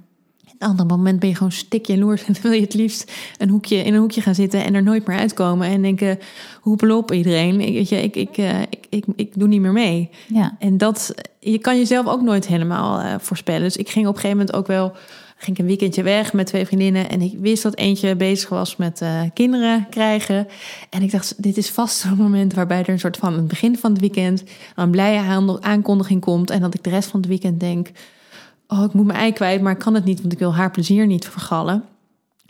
Het andere moment ben je gewoon stik jaloers en wil je het liefst een hoekje, in een hoekje gaan zitten en er nooit meer uitkomen. En denken, hoepelop iedereen, ik, weet je, ik, ik, uh, ik, ik, ik, doe niet meer mee. Ja. En dat, je kan jezelf ook nooit helemaal uh, voorspellen. Dus ik ging op een gegeven moment ook wel ging ik een weekendje weg met twee vriendinnen. En ik wist dat eentje bezig was met uh, kinderen krijgen. En ik dacht, dit is vast zo'n moment waarbij er een soort van het begin van het weekend een blije aankondiging komt. En dat ik de rest van het weekend denk, oh, ik moet mijn ei kwijt, maar ik kan het niet, want ik wil haar plezier niet vergallen.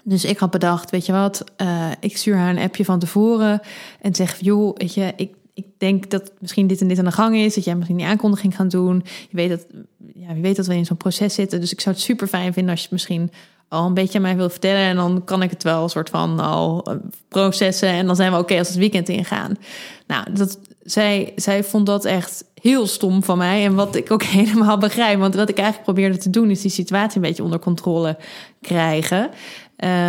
Dus ik had bedacht, weet je wat, uh, ik stuur haar een appje van tevoren en zeg, joh, weet je, ik ik denk dat misschien dit en dit aan de gang is. Dat jij misschien die aankondiging gaat doen. Je weet dat, ja, je weet dat we in zo'n proces zitten. Dus ik zou het super fijn vinden als je misschien al een beetje aan mij wil vertellen. En dan kan ik het wel een soort van al eh, processen. En dan zijn we oké als het weekend ingaan. Nou, dat, zij, zij vond dat echt heel stom van mij. En wat ik ook helemaal begrijp. Want wat ik eigenlijk probeerde te doen, is die situatie een beetje onder controle krijgen.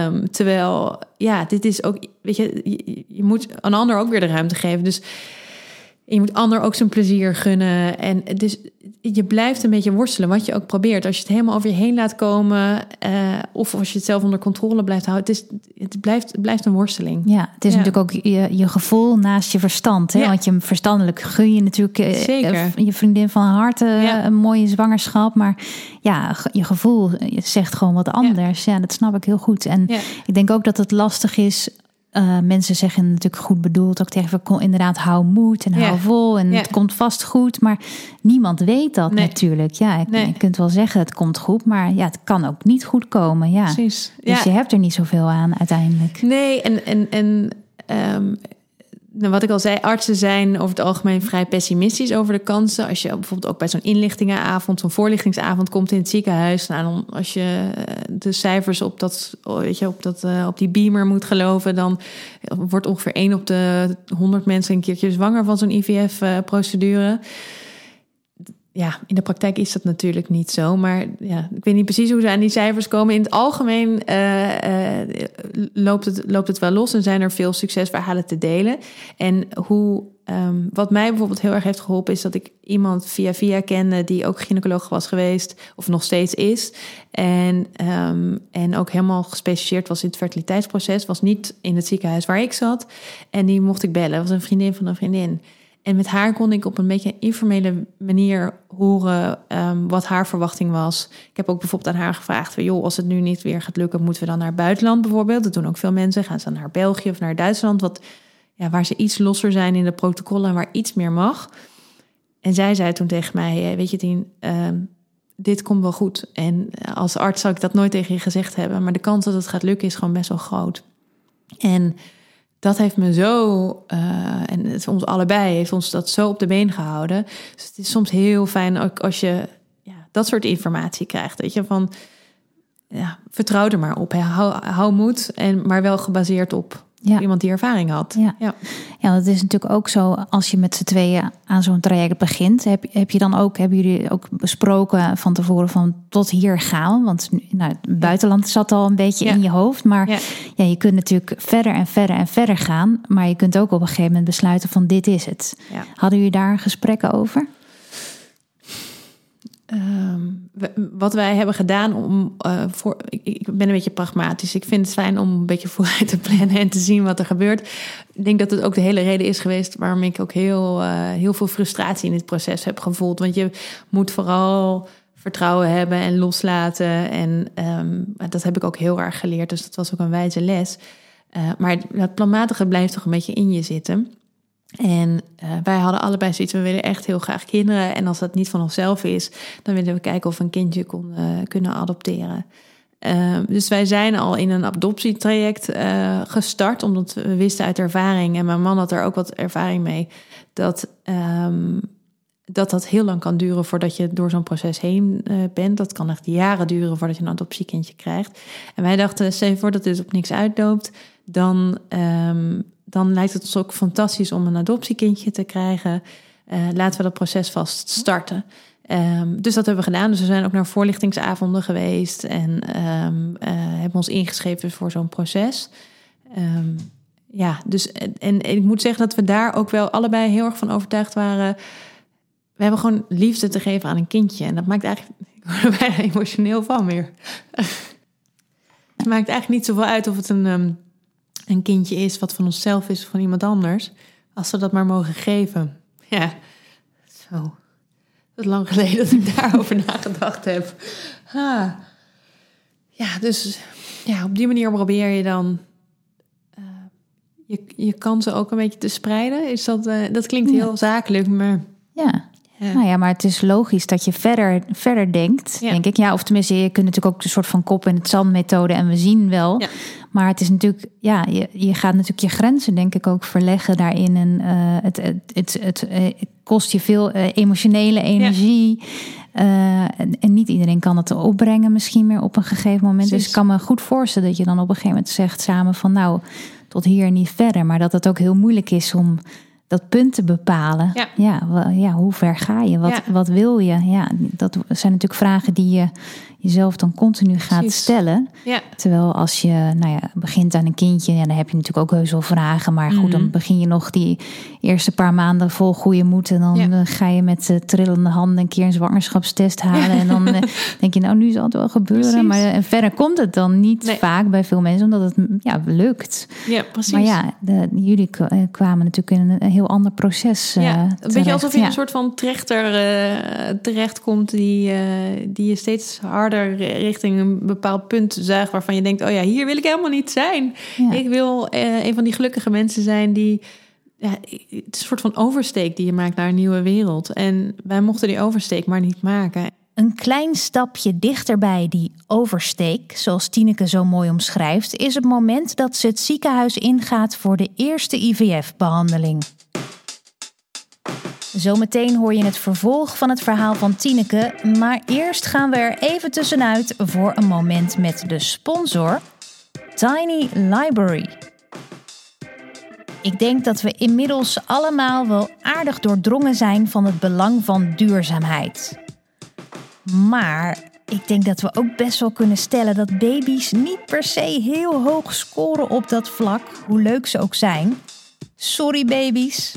Um, terwijl, ja, dit is ook, weet je, je, moet een ander ook weer de ruimte geven. Dus je moet ander ook zijn plezier gunnen. En dus je blijft een beetje worstelen wat je ook probeert. Als je het helemaal over je heen laat komen, uh, of als je het zelf onder controle blijft houden, het, is, het, blijft, het blijft een worsteling. Ja, het is ja. natuurlijk ook je, je gevoel naast je verstand. Hè? Ja. Want je verstandelijk gun je natuurlijk uh, Zeker. je vriendin van harte ja. een mooie zwangerschap. Maar ja, je gevoel zegt gewoon wat anders. Ja, dat snap ik heel goed. En ik denk ook dat het lastig is uh, mensen zeggen natuurlijk goed bedoeld ook tegen inderdaad hou moed en hou ja. vol en ja. het komt vast goed, maar niemand weet dat nee. natuurlijk. Ja, nee. je kunt wel zeggen het komt goed, maar ja, het kan ook niet goed komen. Ja, Precies. Dus je hebt er niet zoveel aan uiteindelijk. Nee, en en en um, nou, wat ik al zei, artsen zijn over het algemeen vrij pessimistisch over de kansen. Als je bijvoorbeeld ook bij zo'n inlichtingenavond, zo'n voorlichtingsavond komt in het ziekenhuis. Nou, dan als je de cijfers op, dat, weet je, op, dat, uh, op die beamer moet geloven, dan wordt ongeveer 1 op de 100 mensen een keertje zwanger van zo'n IVF-procedure. Ja, in de praktijk is dat natuurlijk niet zo. Maar ja, ik weet niet precies hoe ze aan die cijfers komen. In het algemeen uh, uh, loopt, het, loopt het wel los en zijn er veel succesverhalen te delen. En hoe, um, wat mij bijvoorbeeld heel erg heeft geholpen, is dat ik iemand via via kende die ook gynaecoloog was geweest, of nog steeds is. En, um, en ook helemaal gespecialiseerd was in het fertiliteitsproces. Was niet in het ziekenhuis waar ik zat. En die mocht ik bellen. Was een vriendin van een vriendin. En met haar kon ik op een beetje informele manier horen um, wat haar verwachting was. Ik heb ook bijvoorbeeld aan haar gevraagd: joh, als het nu niet weer gaat lukken, moeten we dan naar het buitenland bijvoorbeeld? Dat doen ook veel mensen. Gaan ze dan naar België of naar Duitsland, wat, ja, waar ze iets losser zijn in de protocollen en waar iets meer mag. En zij zei toen tegen mij: Weet je, Tien, um, dit komt wel goed. En als arts zou ik dat nooit tegen je gezegd hebben, maar de kans dat het gaat lukken is gewoon best wel groot. En dat heeft me zo, uh, en het ons allebei heeft ons dat zo op de been gehouden. Dus het is soms heel fijn ook als je ja, dat soort informatie krijgt. Weet je, van ja, vertrouw er maar op. Hou, hou moed, en, maar wel gebaseerd op ja. iemand die ervaring had. Ja. ja. Ja. dat is natuurlijk ook zo als je met z'n tweeën aan zo'n traject begint. Heb, heb je dan ook, hebben jullie ook besproken van tevoren van tot hier gaan? Want nou, het buitenland zat al een beetje in je hoofd. Maar ja. ja. je kunt natuurlijk verder en verder en verder gaan. Maar je kunt ook op een gegeven moment besluiten van dit is het. Hadden jullie daar gesprekken over? Um, wat wij hebben gedaan om uh, voor. Ik, ik, ben een beetje pragmatisch. Ik vind het fijn om een beetje vooruit te plannen en te zien wat er gebeurt. Ik denk dat het ook de hele reden is geweest waarom ik ook heel, uh, heel veel frustratie in dit proces heb gevoeld. Want je moet vooral vertrouwen hebben en loslaten. En um, dat heb ik ook heel erg geleerd. Dus dat was ook een wijze les. Uh, maar het planmatige blijft toch een beetje in je zitten. En uh, wij hadden allebei zoiets, we willen echt heel graag kinderen. En als dat niet van onszelf is, dan willen we kijken of we een kindje kon, uh, kunnen adopteren. Uh, dus wij zijn al in een adoptietraject gestart, omdat we wisten uit ervaring, en mijn man had er ook wat ervaring mee, dat um, dat, dat heel lang kan duren voordat je door zo'n proces heen bent. Dat kan echt jaren duren voordat je een adoptiekindje krijgt. En wij dachten, stel je voor dat dit op niks uitloopt, dan um, dan lijkt het ons ook fantastisch om een adoptiekindje te krijgen. Uh, laten we dat proces vast starten. Um, dus dat hebben we gedaan. Dus we zijn ook naar voorlichtingsavonden geweest en um, uh, hebben ons ingeschreven voor zo'n proces. Um, ja, dus en, ik moet zeggen dat we daar ook wel allebei heel erg van overtuigd waren. We hebben gewoon liefde te geven aan een kindje. En dat maakt eigenlijk. Ik word er bijna emotioneel van weer. het maakt eigenlijk niet zoveel uit of het een, ehm, een kindje is wat van onszelf is of van iemand anders. Als we dat maar mogen geven. Ja, zo. Dat is lang geleden dat ik daarover nagedacht heb. Ah. Ja, dus ja, op die manier probeer je dan uh, je, je kansen ook een beetje te spreiden. Is dat, uh, dat klinkt heel ja. zakelijk, maar... Ja. Ja. Nou ja, maar het is logisch dat je verder, verder denkt, ja. denk ik. Ja, of tenminste, je kunt natuurlijk ook een soort van kop in het zand methode en we zien wel. Ja. Maar het is natuurlijk, ja, je, je gaat natuurlijk je grenzen, denk ik, ook verleggen daarin. En uh, het, het, het, het, het, kost je veel emotionele energie. Uh, en, en, niet iedereen kan het opbrengen misschien meer op een gegeven moment. Precies. Dus ik kan me goed voorstellen dat je dan op een gegeven moment zegt samen van nou, tot hier en niet verder. Maar dat het ook heel moeilijk is om dat punt te bepalen. Ja, ja, ja hoe ver ga je? Wat, ja. wat wil je? Ja, dat zijn natuurlijk vragen die je jezelf dan continu gaat Precies. stellen. Ja. Terwijl als je nou ja, begint aan een kindje, ja, dan heb je natuurlijk ook heus wel vragen. Maar goed, mm -hmm. dan begin je nog die eerste paar maanden vol goede moed. En dan ja. ga je met uh, trillende handen een keer een zwangerschapstest halen. en dan uh, denk je, nou, nu zal het wel gebeuren. Precies. Maar en verder komt het dan niet nee. vaak bij veel mensen, omdat het ja, lukt. Ja, precies. Maar ja, de, jullie kwamen natuurlijk in een heel ander proces. Uh, ja, een terecht. beetje alsof je een soort van trechter terechtkomt die, die je steeds harder richting een bepaald punt zuigt waarvan je denkt: oh ja, hier wil ik helemaal niet zijn. Ja. Ik wil uh, een van die gelukkige mensen zijn die. Ja, het is een soort van oversteek die je maakt naar een nieuwe wereld. En wij mochten die oversteek maar niet maken. Een klein stapje dichterbij die oversteek, zoals Tineke zo mooi omschrijft, is het moment dat ze het ziekenhuis ingaat voor de eerste IVF-behandeling. Zometeen hoor je het vervolg van het verhaal van Tineke, maar eerst gaan we er even tussenuit voor een moment met de sponsor Tiny Library. Ik denk dat we inmiddels allemaal wel aardig doordrongen zijn van het belang van duurzaamheid. Maar ik denk dat we ook best wel kunnen stellen dat baby's niet per se heel hoog scoren op dat vlak, hoe leuk ze ook zijn. Sorry baby's,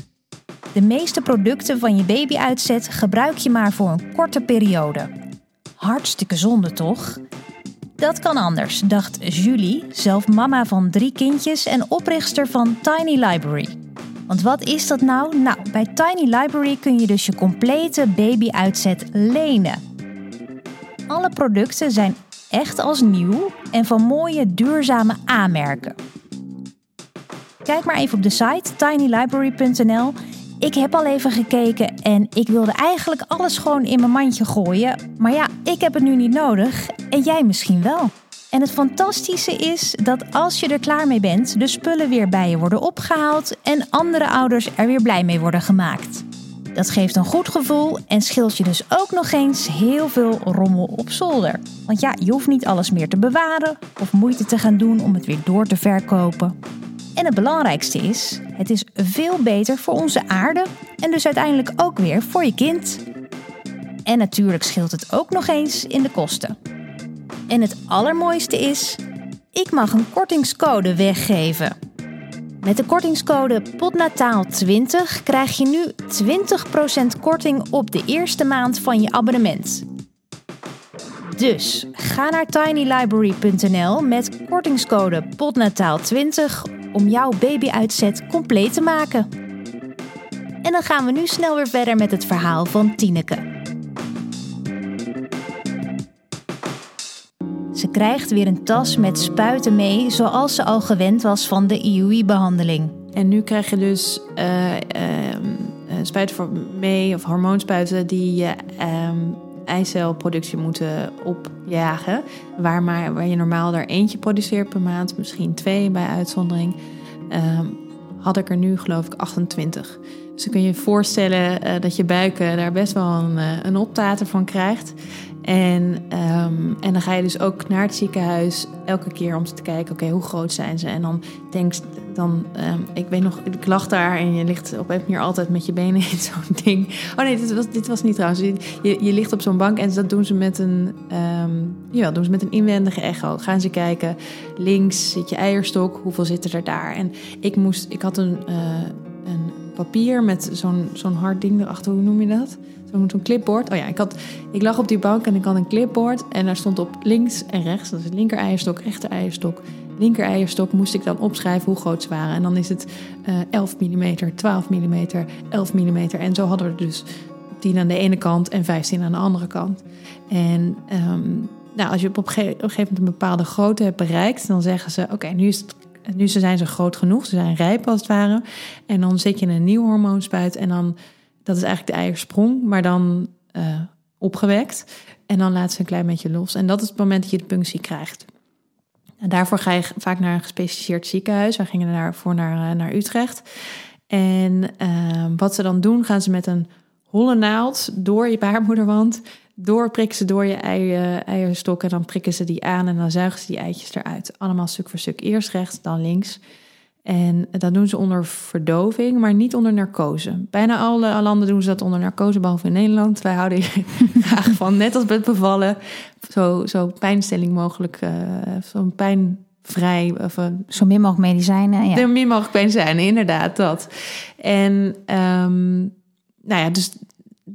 de meeste producten van je babyuitzet gebruik je maar voor een korte periode. Hartstikke zonde toch? Dat kan anders, dacht Julie, zelf mama van drie kindjes en oprichter van Tiny Library. Want wat is dat nou? Nou, bij Tiny Library kun je dus je complete babyuitzet lenen. Alle producten zijn echt als nieuw en van mooie duurzame aanmerken. Kijk maar even op de site tinylibrary.nl ik heb al even gekeken en ik wilde eigenlijk alles gewoon in mijn mandje gooien. Maar ja, ik heb het nu niet nodig en jij misschien wel. En het fantastische is dat als je er klaar mee bent, de spullen weer bij je worden opgehaald en andere ouders er weer blij mee worden gemaakt. Dat geeft een goed gevoel en scheelt je dus ook nog eens heel veel rommel op zolder. Want ja, je hoeft niet alles meer te bewaren of moeite te gaan doen om het weer door te verkopen. En het belangrijkste is, het is veel beter voor onze aarde en dus uiteindelijk ook weer voor je kind. En natuurlijk scheelt het ook nog eens in de kosten. En het allermooiste is, ik mag een kortingscode weggeven. Met de kortingscode POTNATAAL20 krijg je nu 20% korting op de eerste maand van je abonnement. Dus ga naar tinylibrary.nl met kortingscode POTNATAAL20 om jouw babyuitzet compleet te maken. En dan gaan we nu snel weer verder met het verhaal van Tineke. Ze krijgt weer een tas met spuiten mee, zoals ze al gewend was van de IUI-behandeling. En nu krijg je dus uh, spuiten voor mee, of hormoonspuiten, die je eicelproductie moeten opjagen. Waar, maar, waar je normaal er eentje produceert per maand, misschien twee bij uitzondering, um, had ik er nu geloof ik 28. Dus dan kun je voorstellen uh, dat je buiken daar best wel een, een optater van krijgt. En, um, en dan ga je dus ook naar het ziekenhuis elke keer om te kijken, oké, hoe groot zijn ze? En dan denk dan, um, ik weet nog, ik lag daar en je ligt op een manier altijd met je benen in zo'n ding. Oh nee, dit was, dit was niet trouwens. Je, je ligt op zo'n bank en dat doen ze met een, um, doen ze met een inwendige echo. Gaan ze kijken, links zit je eierstok, hoeveel zitten er daar? En ik moest, ik had een, uh, een papier met zo'n zo'n hard ding erachter, hoe noem je dat? Zo'n zo'n clipboard. Oh ja, ik, had, ik lag op die bank en ik had een clipboard. En daar stond op links en rechts, dat is linker eierstok, rechter eierstok. Linker eierstok moest ik dan opschrijven hoe groot ze waren. En dan is het uh, 11 mm, 12 mm, 11 mm. En zo hadden we dus 10 aan de ene kant en 15 aan de andere kant. En um, nou, als je op een gegeven moment een bepaalde grootte hebt bereikt, dan zeggen ze: Oké, nu is het nu zijn ze groot genoeg, ze zijn rijp als het ware. En dan zet je een nieuw hormoonspuit en dan dat is eigenlijk de eiersprong, maar dan uh, opgewekt. En dan laat ze een klein beetje los. En dat is het moment dat je de punctie krijgt. En daarvoor ga je vaak naar een gespecialiseerd ziekenhuis. We gingen daarvoor naar, uh, naar Utrecht. En uh, wat ze dan doen, gaan ze met een holle naald door je baarmoederwand. Door prikken ze door je ei, eierstok en dan prikken ze die aan en dan zuigen ze die eitjes eruit. Allemaal stuk voor stuk. Eerst rechts, dan links. En dat doen ze onder verdoving, maar niet onder narcose. Bijna alle landen doen ze dat onder narcose, behalve in Nederland. Wij houden graag van, net als bij het bevallen, zo, zo pijnstelling mogelijk, uh, zo'n pijnvrij. Of, uh, zo min mogelijk medicijnen. Ja. Zo min mogelijk medicijnen, inderdaad, dat. En um, nou ja, dus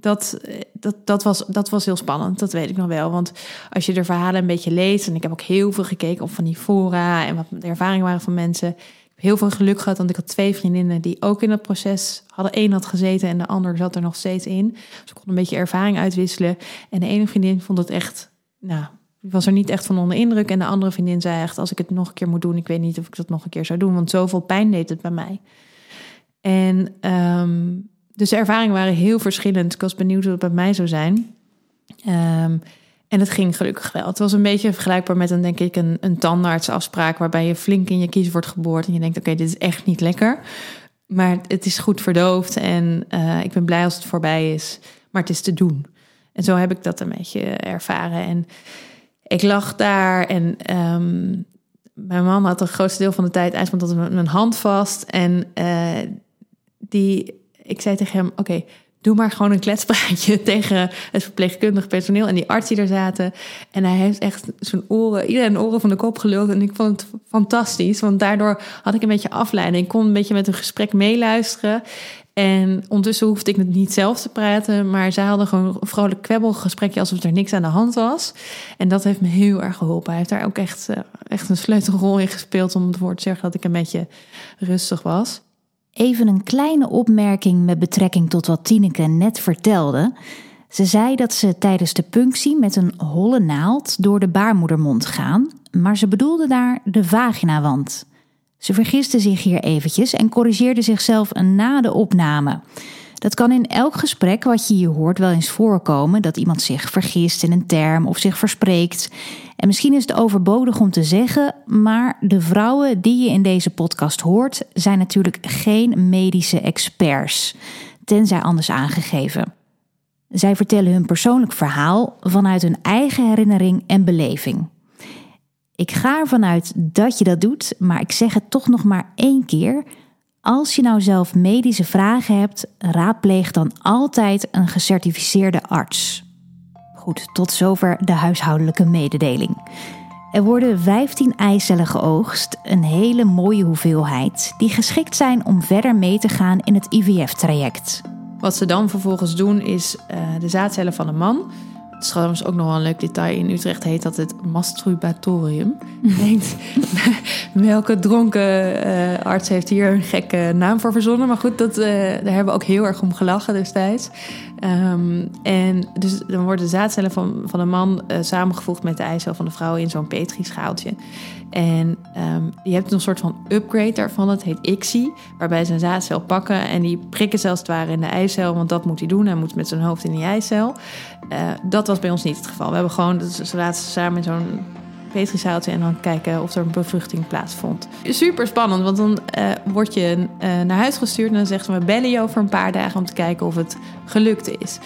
dat, dat, dat, was, dat was heel spannend, dat weet ik nog wel. Want als je de verhalen een beetje leest, en ik heb ook heel veel gekeken op van die fora en wat de ervaringen waren van mensen heel veel geluk gehad, want ik had twee vriendinnen die ook in het proces hadden. Eén had gezeten en de ander zat er nog steeds in. Dus ik kon een beetje ervaring uitwisselen. En de ene vriendin vond het echt, nou, was er niet echt van onder indruk. En de andere vriendin zei echt, als ik het nog een keer moet doen, ik weet niet of ik dat nog een keer zou doen, want zoveel pijn deed het bij mij. En um, dus de ervaringen waren heel verschillend. Ik was benieuwd hoe het bij mij zou zijn. Um, en het ging gelukkig wel. Het was een beetje vergelijkbaar met een, denk ik, een, een tandartsafspraak waarbij je flink in je kies wordt geboord en je denkt, oké, dit is echt niet lekker. Maar het is goed verdoofd en uh, ik ben blij als het voorbij is. Maar het is te doen. En zo heb ik dat een beetje ervaren. En ik lag daar en um, mijn man had het grootste deel van de tijd eigenlijk tot mijn hand vast. En uh, die, ik zei tegen hem, oké, doe maar gewoon een kletspraatje tegen het verpleegkundig personeel en die arts die er zaten. En hij heeft echt zijn oren, iedereen oren van de kop geluld. En ik vond het fantastisch, want daardoor had ik een beetje afleiding. Ik kon een beetje met een gesprek meeluisteren. En ondertussen hoefde ik het niet zelf te praten, maar zij hadden gewoon een vrolijk kwebbelgesprekje alsof er niks aan de hand was. En dat heeft me heel erg geholpen. Hij heeft daar ook echt, eh, echt een sleutelrol in gespeeld om ervoor te zeggen dat ik een beetje rustig was. Even een kleine opmerking met betrekking tot wat Tineke net vertelde. Ze zei dat ze tijdens de punctie met een holle naald door de baarmoedermond gaan, maar ze bedoelde daar de vaginawand. Ze vergiste zich hier eventjes en corrigeerde zichzelf na de opname. Dat kan in elk gesprek wat je hier hoort wel eens voorkomen dat iemand zich vergist in een term of zich verspreekt. En misschien is het overbodig om te zeggen, maar de vrouwen die je in deze podcast hoort zijn natuurlijk geen medische experts, tenzij anders aangegeven. Zij vertellen hun persoonlijk verhaal vanuit hun eigen herinnering en beleving. Ik ga ervan uit dat je dat doet, maar ik zeg het toch nog maar één keer. Als je nou zelf medische vragen hebt, raadpleeg dan altijd een gecertificeerde arts. Goed, tot zover de huishoudelijke mededeling. Er worden 15 eicellen geoogst, een hele mooie hoeveelheid, die geschikt zijn om verder mee te gaan in het IVF-traject. Wat ze dan vervolgens doen is uh, de zaadcellen van een man trouwens ook nog wel een leuk detail. In Utrecht heet dat het masturbatorium. Denkt, welke dronken uh, arts heeft hier een gekke naam voor verzonnen? Maar goed, dat, uh, daar hebben we ook heel erg om gelachen destijds. Um, en dus dan worden de zaadcellen van, van een man uh, samengevoegd met de eicel van de vrouw in zo'n petrischaaltje. En um, je hebt een soort van upgrade daarvan, dat heet ICSI, waarbij ze een zaadcel pakken en die prikken zelfs het ware in de eicel, want dat moet hij doen. Hij moet met zijn hoofd in die eicel. Uh, dat was bij ons niet het geval. We hebben gewoon, ze laten ze samen in zo'n petrizaaltje en dan kijken of er een bevruchting plaatsvond. Super spannend, want dan uh, word je naar huis gestuurd en dan zeggen we bellen je over een paar dagen om te kijken of het gelukt is.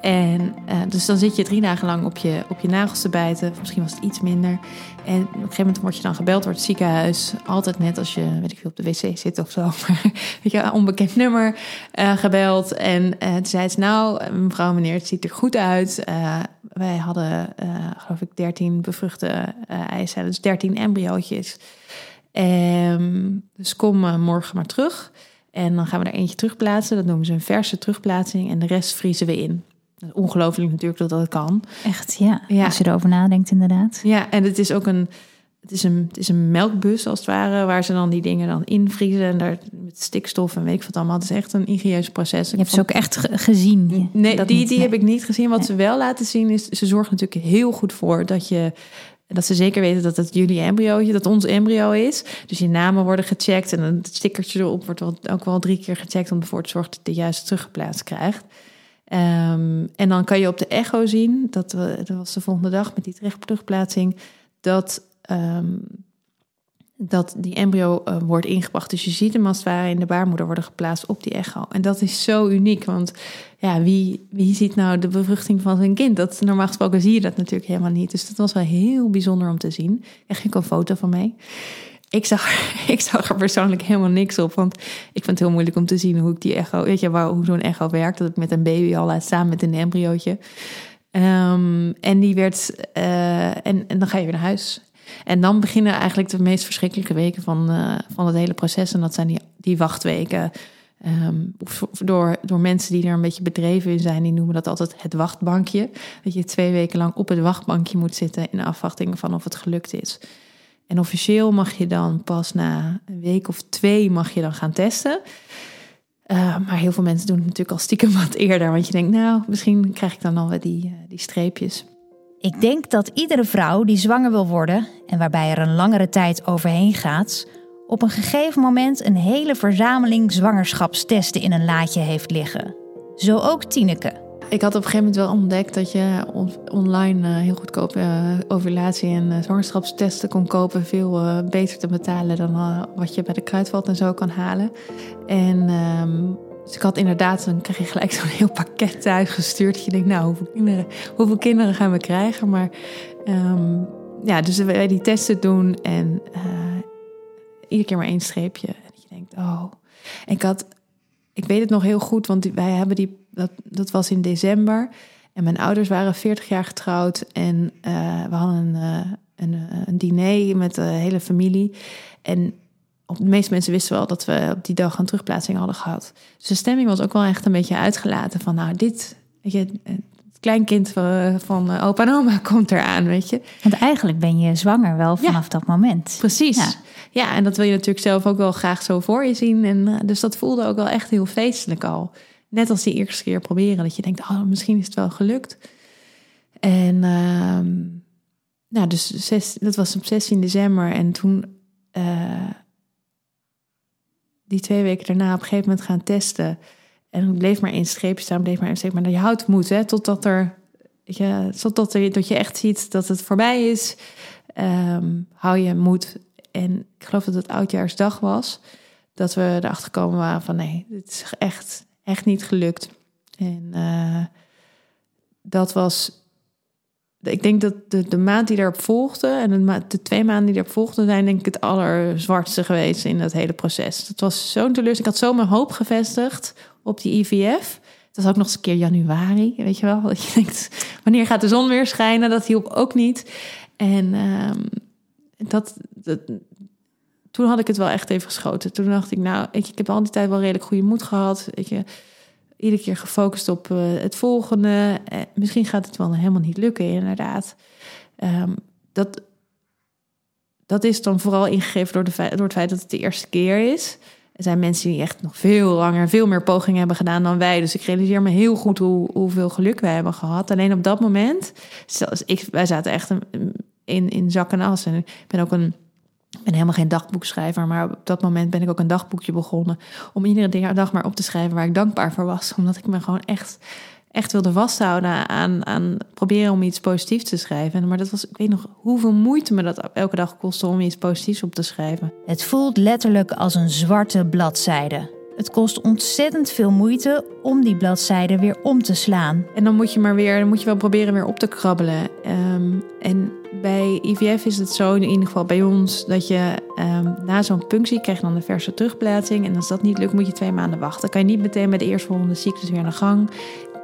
En dus dan zit je drie dagen lang op je, op je nagels te bijten. Misschien was het iets minder. En op een gegeven moment word je dan gebeld door het ziekenhuis. Altijd net als je, weet ik veel, op de wc zit of zo. Maar weet je, onbekend nummer uh, gebeld. En uh, toen zei ze, nou, mevrouw, meneer, het ziet er goed uit. wij hadden, geloof ik, 13 bevruchte eicellen. Dus 13 embryootjes. Um, dus kom morgen maar terug. En dan gaan we er eentje terugplaatsen. Dat noemen ze een verse terugplaatsing. En de rest vriezen we in. Ongelooflijk natuurlijk dat dat kan. Echt, ja. ja. Als je erover nadenkt, inderdaad. Ja, en het is ook een, het is een, het is een melkbus als het ware, waar ze dan die dingen dan invriezen en daar met stikstof en weet ik wat allemaal. Het is echt een ingenieus proces. Je hebt ze ook echt gezien. Nee, die, die heb ik niet gezien. Wat ze wel laten zien is, ze zorgen natuurlijk heel goed voor dat je dat ze zeker weten dat het jullie embryootje, dat ons embryo is. Dus je namen worden gecheckt en het stickertje erop wordt ook wel drie keer gecheckt om ervoor te zorgen dat je de juiste teruggeplaatst krijgt. Um, en dan kan je op de echo zien, dat, dat was de volgende dag met die terugplaatsing, dat, um, dat die embryo uh, wordt ingebracht. Dus je ziet hem als het ware in de baarmoeder worden geplaatst op die echo. En dat is zo uniek, want ja, wie, wie ziet nou de bevruchting van zijn kind? Dat, normaal gesproken zie je dat natuurlijk helemaal niet. Dus dat was wel heel bijzonder om te zien. Ik ging een foto van mee ik zag, ik zag er persoonlijk helemaal niks op. Want ik vind het heel moeilijk om te zien hoe ik die echo, weet je, hoe zo'n echo werkt. Dat ik met een baby al laat staan met een embryootje. Um, en die werd, uh, en, en dan ga je weer naar huis. En dan beginnen eigenlijk de meest verschrikkelijke weken van, uh, van het hele proces. En dat zijn die, die wachtweken. Um, door, door mensen die er een beetje bedreven in zijn, die noemen dat altijd het wachtbankje. Dat je twee weken lang op het wachtbankje moet zitten in afwachting van of het gelukt is. En officieel mag je dan pas na een week of twee mag je dan gaan testen. Uh, maar heel veel mensen doen het natuurlijk al stiekem wat eerder. Want je denkt, nou, misschien krijg ik dan al die, uh, die streepjes. Ik denk dat iedere vrouw die zwanger wil worden en waarbij er een langere tijd overheen gaat, op een gegeven moment een hele verzameling zwangerschapstesten in een laadje heeft liggen. Zo ook Tineke. Ik had op een gegeven moment wel ontdekt dat je online uh, heel goedkoop uh, ovulatie- en uh, zwangerschapstesten kon kopen. Veel beter te betalen dan wat je bij de kruidvat en zo kan halen. En um, dus ik had inderdaad, dan krijg je gelijk zo'n heel pakket thuis gestuurd. Dat je denkt, nou, hoeveel kinderen, hoeveel kinderen gaan we krijgen? Maar um, ja, dus wij die testen doen en iedere keer maar één streepje. En je denkt, oh. Ik had, ik weet het nog heel goed, want wij hebben die dat, dat was in december. En mijn ouders waren 40 jaar getrouwd. En uh, we hadden een, uh, een, eh, een, diner met de hele familie. En de meeste mensen wisten wel dat we op die dag een terugplaatsing hadden gehad. Dus de stemming was ook wel echt een beetje uitgelaten van, nou, dit, weet je, het kleinkind van, van opa en oma komt eraan, weet je. Want eigenlijk ben je zwanger wel vanaf dat moment. Precies. Ja. ja. en dat wil je natuurlijk zelf ook wel graag zo voor je zien. En dus dat voelde ook wel echt heel feestelijk al net als die eerste keer proberen, dat je denkt, oh, misschien is het wel gelukt. En uh, nou, dus zes, dat was op 16 december en toen uh, die twee weken daarna op een gegeven moment gaan testen. En bleef maar één streepje staan, bleef maar één streepje. Maar je houdt moed, hè, totdat er, ja, totdat er, dat je echt ziet dat het voorbij is. Um, hou je moed. En ik geloof dat het oudjaarsdag was. Dat we erachter komen waren van nee, dit is echt echt niet gelukt. En uh, dat was. Ik denk dat de, de maand die daarop volgde en de, de twee maanden die daarop volgden, zijn denk ik het allerzwartste geweest in dat hele proces. Het was zo'n teleurstelling. Ik had zo mijn hoop gevestigd op die IVF. Het was ook nog eens een keer januari, weet je wel. Dat je denkt, wanneer gaat de zon weer schijnen? Dat hielp ook niet. En um, dat, dat, toen had ik het wel echt even geschoten. Toen dacht ik, nou, ik, ik heb al die tijd wel redelijk goede moed gehad. Weet je, iedere keer gefocust op uh, het volgende. Eh, misschien gaat het wel helemaal niet lukken, inderdaad. Um, dat, dat is dan vooral ingegeven door, de, door het feit dat het de eerste keer is. Er zijn mensen die echt nog veel langer, veel meer pogingen hebben gedaan dan wij. Dus ik realiseer me heel goed hoe, hoeveel geluk wij hebben gehad. Alleen op dat moment, ik, wij zaten echt in, in zak en as. En ik ben ook een ik ben helemaal geen dagboekschrijver, maar op dat moment ben ik ook een dagboekje begonnen. Om iedere dag maar op te schrijven waar ik dankbaar voor was. Omdat ik me gewoon echt, echt wilde vasthouden aan, aan proberen om iets positiefs te schrijven. Maar dat was, ik weet nog hoeveel moeite me dat elke dag kostte om iets positiefs op te schrijven. Het voelt letterlijk als een zwarte bladzijde. Het kost ontzettend veel moeite om die bladzijde weer om te slaan. En dan moet je maar weer, dan moet je wel proberen weer op te krabbelen. Ehm, en bij IVF is het zo, in ieder geval bij ons, dat je um, na zo'n punctie krijg dan de verse terugplaatsing. En als dat niet lukt, moet je twee maanden wachten. Dan kan je niet meteen bij de eerstvolgende cyclus weer aan de gang.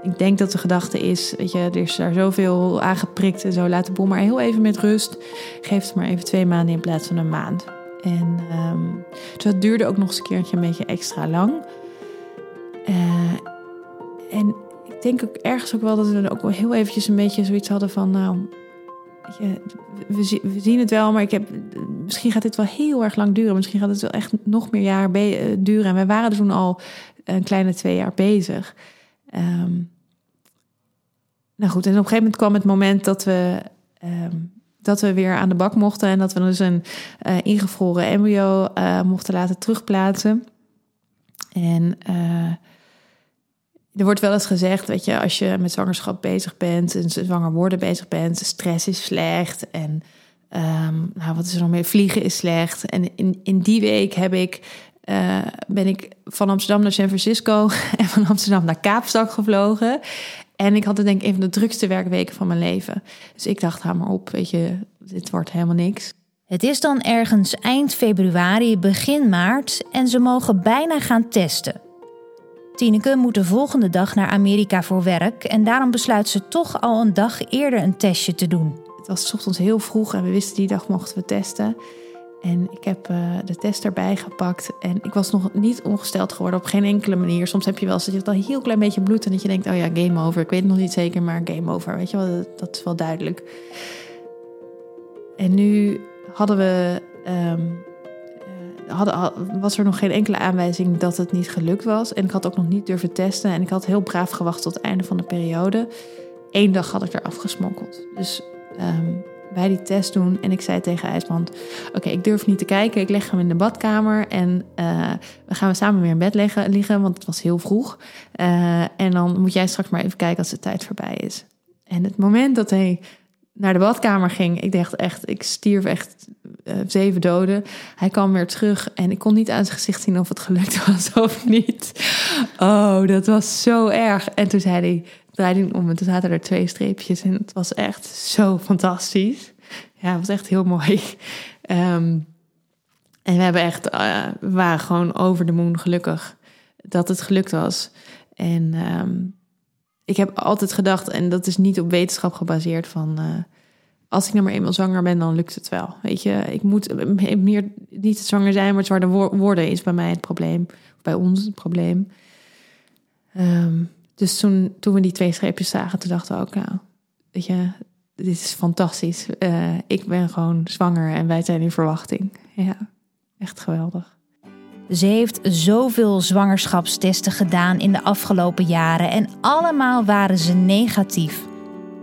Ik denk dat de gedachte is, weet je, er is daar zoveel aangeprikt en zo. Laat de boel maar heel even met rust. Geef het maar even twee maanden in plaats van een maand. En um, dus dat duurde ook nog eens een keertje een beetje extra lang. Uh, en ik denk ook ergens ook wel dat we ook wel heel eventjes een beetje zoiets hadden van... Nou, we, we, zien het wel, maar ik heb, misschien gaat dit wel heel erg lang duren. Misschien gaat het wel echt nog meer jaar eh, duren. En wij waren toen al een kleine twee jaar bezig. Um, nou goed, en op een gegeven moment kwam het moment dat we, um, dat we weer aan de bak mochten. En dat we dus een uh, ingevroren embryo uh, mochten laten terugplaatsen. En uh, er wordt wel eens gezegd, weet je, als je met zwangerschap bezig bent en zwanger worden bezig bent, stress is slecht en um, nou, wat is er nog meer? Vliegen is slecht. En in, in die week heb ik, ben ik van Amsterdam naar San Francisco en van Amsterdam naar Kaapstad gevlogen. En ik had het denk ik een van de drukste werkweken van mijn leven. Dus ik dacht, ga maar op, weet je, dit wordt helemaal niks. Het is dan ergens eind februari, begin maart en ze mogen bijna gaan testen. Tineke moet de volgende dag naar Amerika voor werk en daarom besluit ze toch al een dag eerder een testje te doen. Het was ochtends heel vroeg en we wisten die dag mochten we testen. En ik heb uh, de test erbij gepakt. En ik was nog niet ongesteld geworden op geen enkele manier. Soms heb je wel eens dat je al een heel klein beetje bloed en dat je denkt: oh ja, game over. Ik weet het nog niet zeker, maar game over. Weet je wel, dat, dat is wel duidelijk. En nu hadden we um, hadden, was er nog geen enkele aanwijzing dat het niet gelukt was. En ik had ook nog niet durven testen. En ik had heel braaf gewacht tot het einde van de periode. Eén dag had ik er afgesmokkeld. Dus um, wij die test doen. En ik zei tegen IJsland: Oké, ik durf niet te kijken. Ik leg hem in de badkamer. En uh, we gaan we samen weer in bed liggen, liggen want het was heel vroeg. Uh, en dan moet jij straks maar even kijken als de tijd voorbij is. En het moment dat hij naar de badkamer ging, ik dacht echt, ik stierf echt uh, zeven doden. Hij kwam weer terug en ik kon niet aan zijn gezicht zien of het gelukt was of niet. Oh, dat was zo erg. En toen zei hij, draaide hij om en toen zaten er twee streepjes en het was echt zo fantastisch. Ja, het was echt heel mooi. Um, en we hebben echt, uh, we waren gewoon over de moon gelukkig dat het gelukt was. En um, ik heb altijd gedacht, en dat is niet op wetenschap gebaseerd, van uh, als ik nou maar eenmaal zwanger ben, dan lukt het wel. Weet je, ik moet meer niet zwanger zijn, maar zwaarder worden is bij mij het probleem. Bij ons het probleem. Um, dus toen, toen we die twee streepjes zagen, toen dachten we ook, nou, weet je, dit is fantastisch. Uh, ik ben gewoon zwanger en wij zijn in verwachting. Ja, echt geweldig. Ze heeft zoveel zwangerschapstesten gedaan in de afgelopen jaren en allemaal waren ze negatief.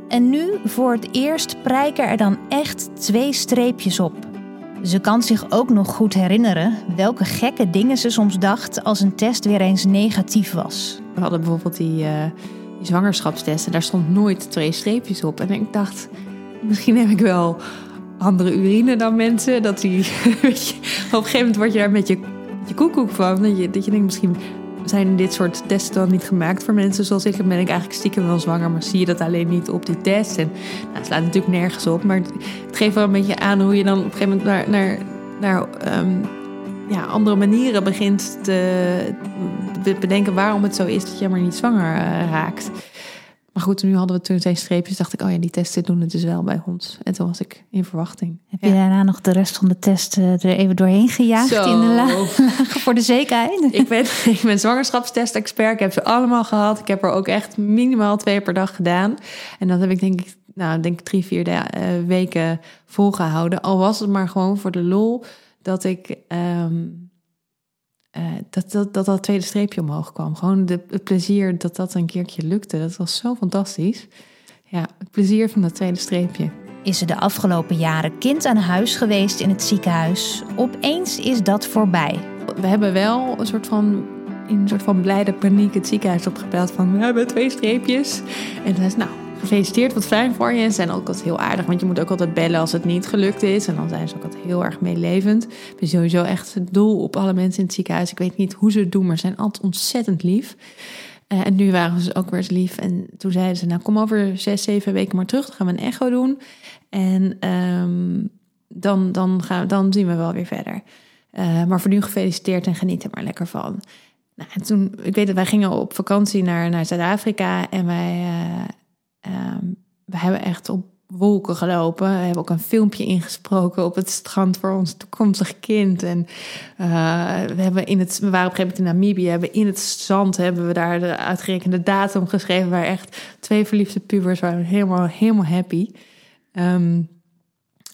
En nu voor het eerst prijken er dan echt twee streepjes op. Ze kan zich ook nog goed herinneren welke gekke dingen ze soms dacht als een test weer eens negatief was. We hadden bijvoorbeeld die, uh, die zwangerschapstest en daar stond nooit twee streepjes op. En ik dacht, misschien heb ik wel andere urine dan mensen. Dat die, je, op een gegeven moment word je daar met je, je koekoek van. Dat je denkt, misschien zijn dit soort testen dan niet gemaakt voor mensen zoals ik. Dan ben ik eigenlijk stiekem wel zwanger, maar zie je dat alleen niet op die test. En nou, het slaat natuurlijk nergens op, maar het, geeft wel een beetje aan hoe je dan op een gegeven moment naar, naar, naar um, ja, andere manieren begint te bedenken waarom het zo is dat je maar niet zwanger uh, raakt. Maar goed, nu hadden we toen zijn streepjes. Dacht ik, oh ja, die testen doen het dus wel bij ons. En toen was ik in verwachting. Heb je daarna nog de rest van de test er even doorheen gejaagd Zo. in de lagen voor de zekerheid? Ik ben, ik ben zwangerschapstest-expert. Ik heb ze allemaal gehad. Ik heb er ook echt minimaal twee per dag gedaan. En dat heb ik denk ik, nou, denk ik drie, vier uh, weken volgehouden. Al was het maar gewoon voor de lol dat ik... Um, uh, dat, dat, dat dat tweede streepje omhoog kwam. Gewoon de, het plezier dat dat een keertje lukte. Dat was zo fantastisch. Ja, het plezier van dat tweede streepje. Is ze de afgelopen jaren kind aan huis geweest in het ziekenhuis? Opeens is dat voorbij. We hebben wel een soort van in een soort van blijde paniek het ziekenhuis opgebeld van we hebben twee streepjes. En dan is nou, gefeliciteerd, wat fijn voor je. En ze zijn ook altijd heel aardig, want je moet ook altijd bellen als het niet gelukt is. En dan zijn ze ook altijd heel erg meelevend. Ik ben sowieso echt het doel op alle mensen in het ziekenhuis. Ik weet niet hoe ze het doen, maar ze zijn altijd ontzettend lief. Uh, en nu waren ze ook weer eens lief. En toen zeiden ze, nou kom over zes, zeven weken maar terug. Dan gaan we een echo doen. En um, dan, dan, gaan, dan zien we wel weer verder. Uh, maar voor nu gefeliciteerd en geniet er maar lekker van. Nou, en toen, ik weet dat wij gingen op vakantie naar, naar Zuid-Afrika. En wij, uh, um, we hebben echt op wolken gelopen. We hebben ook een filmpje ingesproken op het strand voor ons toekomstig kind. En uh, we, hebben in het, we waren op een gegeven moment in Namibië. Hebben in het zand hebben we daar de uitgerekende datum geschreven. Waar echt twee verliefde pubers waren helemaal, helemaal happy. Um,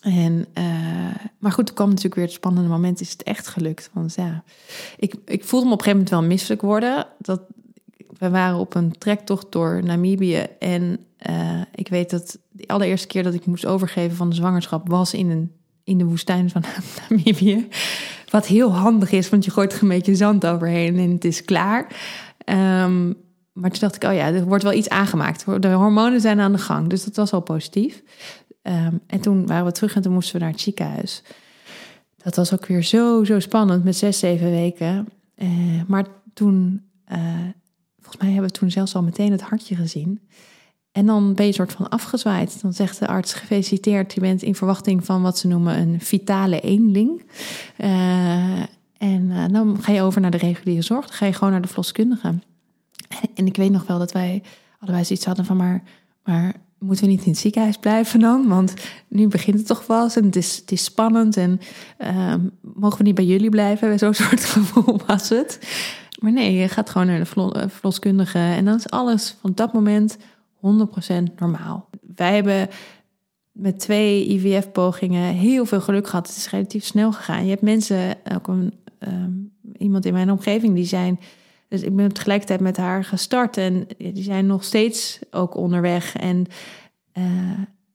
en, uh, maar goed, toen kwam natuurlijk weer het spannende moment. Is het echt gelukt? Want ja, ik, ik voelde me op een gegeven moment wel misselijk worden. Dat, we waren op een trektocht door Namibië. En uh, ik weet dat de allereerste keer dat ik moest overgeven van de zwangerschap was in, een, in de woestijn van Namibië. Wat heel handig is, want je gooit er een beetje zand overheen en het is klaar. Um, maar toen dacht ik, oh ja, er wordt wel iets aangemaakt. De hormonen zijn aan de gang, dus dat was al positief. Um, en toen waren we terug en toen moesten we naar het ziekenhuis. Dat was ook weer zo, zo spannend met zes, zeven weken. Uh, maar toen, uh, volgens mij hebben we toen zelfs al meteen het hartje gezien. En dan ben je soort van afgezwaaid. Dan zegt de arts: gefeliciteerd, je bent in verwachting van wat ze noemen een vitale eenling. Uh, en dan ga je over naar de reguliere zorg. Dan ga je gewoon naar de verloskundige. En ik weet nog wel dat wij allebei zoiets hadden van: maar, maar moeten we niet in het ziekenhuis blijven dan? Want nu begint het toch wel en het is, het is spannend. En uh, mogen we niet bij jullie blijven? Zo'n soort gevoel was het. Maar nee, je gaat gewoon naar de eh, verloskundige. En dan is alles van dat moment 100% normaal. Wij hebben met twee IVF-pogingen heel veel geluk gehad. Het is relatief snel gegaan. Je hebt mensen, ook een, um, iemand in mijn omgeving, die zijn dus ik ben tegelijkertijd met haar gestart en die zijn nog steeds ook onderweg. En uh,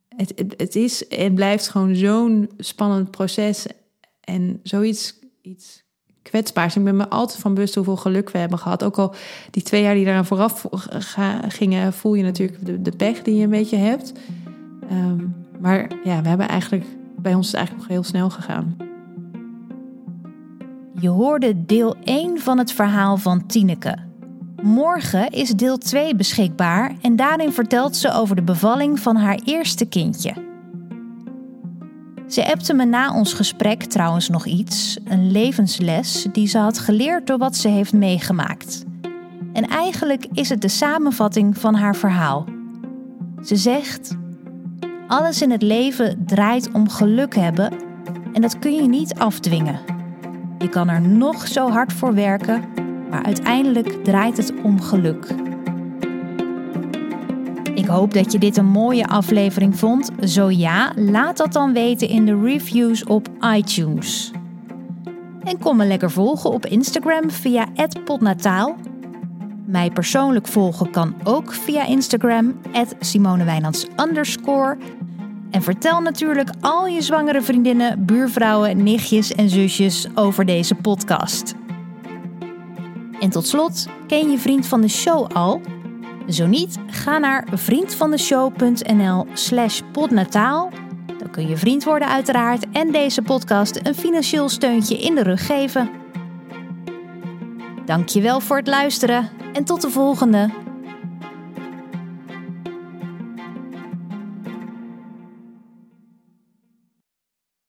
het, het, het, is en blijft gewoon zo'n spannend proces en zoiets iets kwetsbaars. Ik ben me altijd van bewust hoeveel geluk we hebben gehad. Ook al die twee jaar die eraan vooraf gingen, voel je natuurlijk de, pech die je een beetje hebt. Um, maar ja, we hebben eigenlijk, bij ons is het eigenlijk nog heel snel gegaan. Je hoorde deel 1 van het verhaal van Tineke. Morgen is deel 2 beschikbaar en daarin vertelt ze over de bevalling van haar eerste kindje. Ze appte me na ons gesprek trouwens nog iets, een levensles die ze had geleerd door wat ze heeft meegemaakt. En eigenlijk is het de samenvatting van haar verhaal. Ze zegt: Alles in het leven draait om geluk hebben en dat kun je niet afdwingen. Je kan er nog zo hard voor werken, maar uiteindelijk draait het om geluk. Ik hoop dat je dit een mooie aflevering vond. Zo ja, laat dat dan weten in de reviews op iTunes. En kom me lekker volgen op Instagram via @potnataal. Mij persoonlijk volgen kan ook via Instagram @simonewijnands en vertel natuurlijk al je zwangere vriendinnen, buurvrouwen, nichtjes en zusjes over deze podcast. En tot slot, ken je vriend van de show al? Zo niet, ga naar vriendvandeshow.nl slash podnataal. Dan kun je vriend worden uiteraard en deze podcast een financieel steuntje in de rug geven. Dankjewel voor het luisteren en tot de volgende.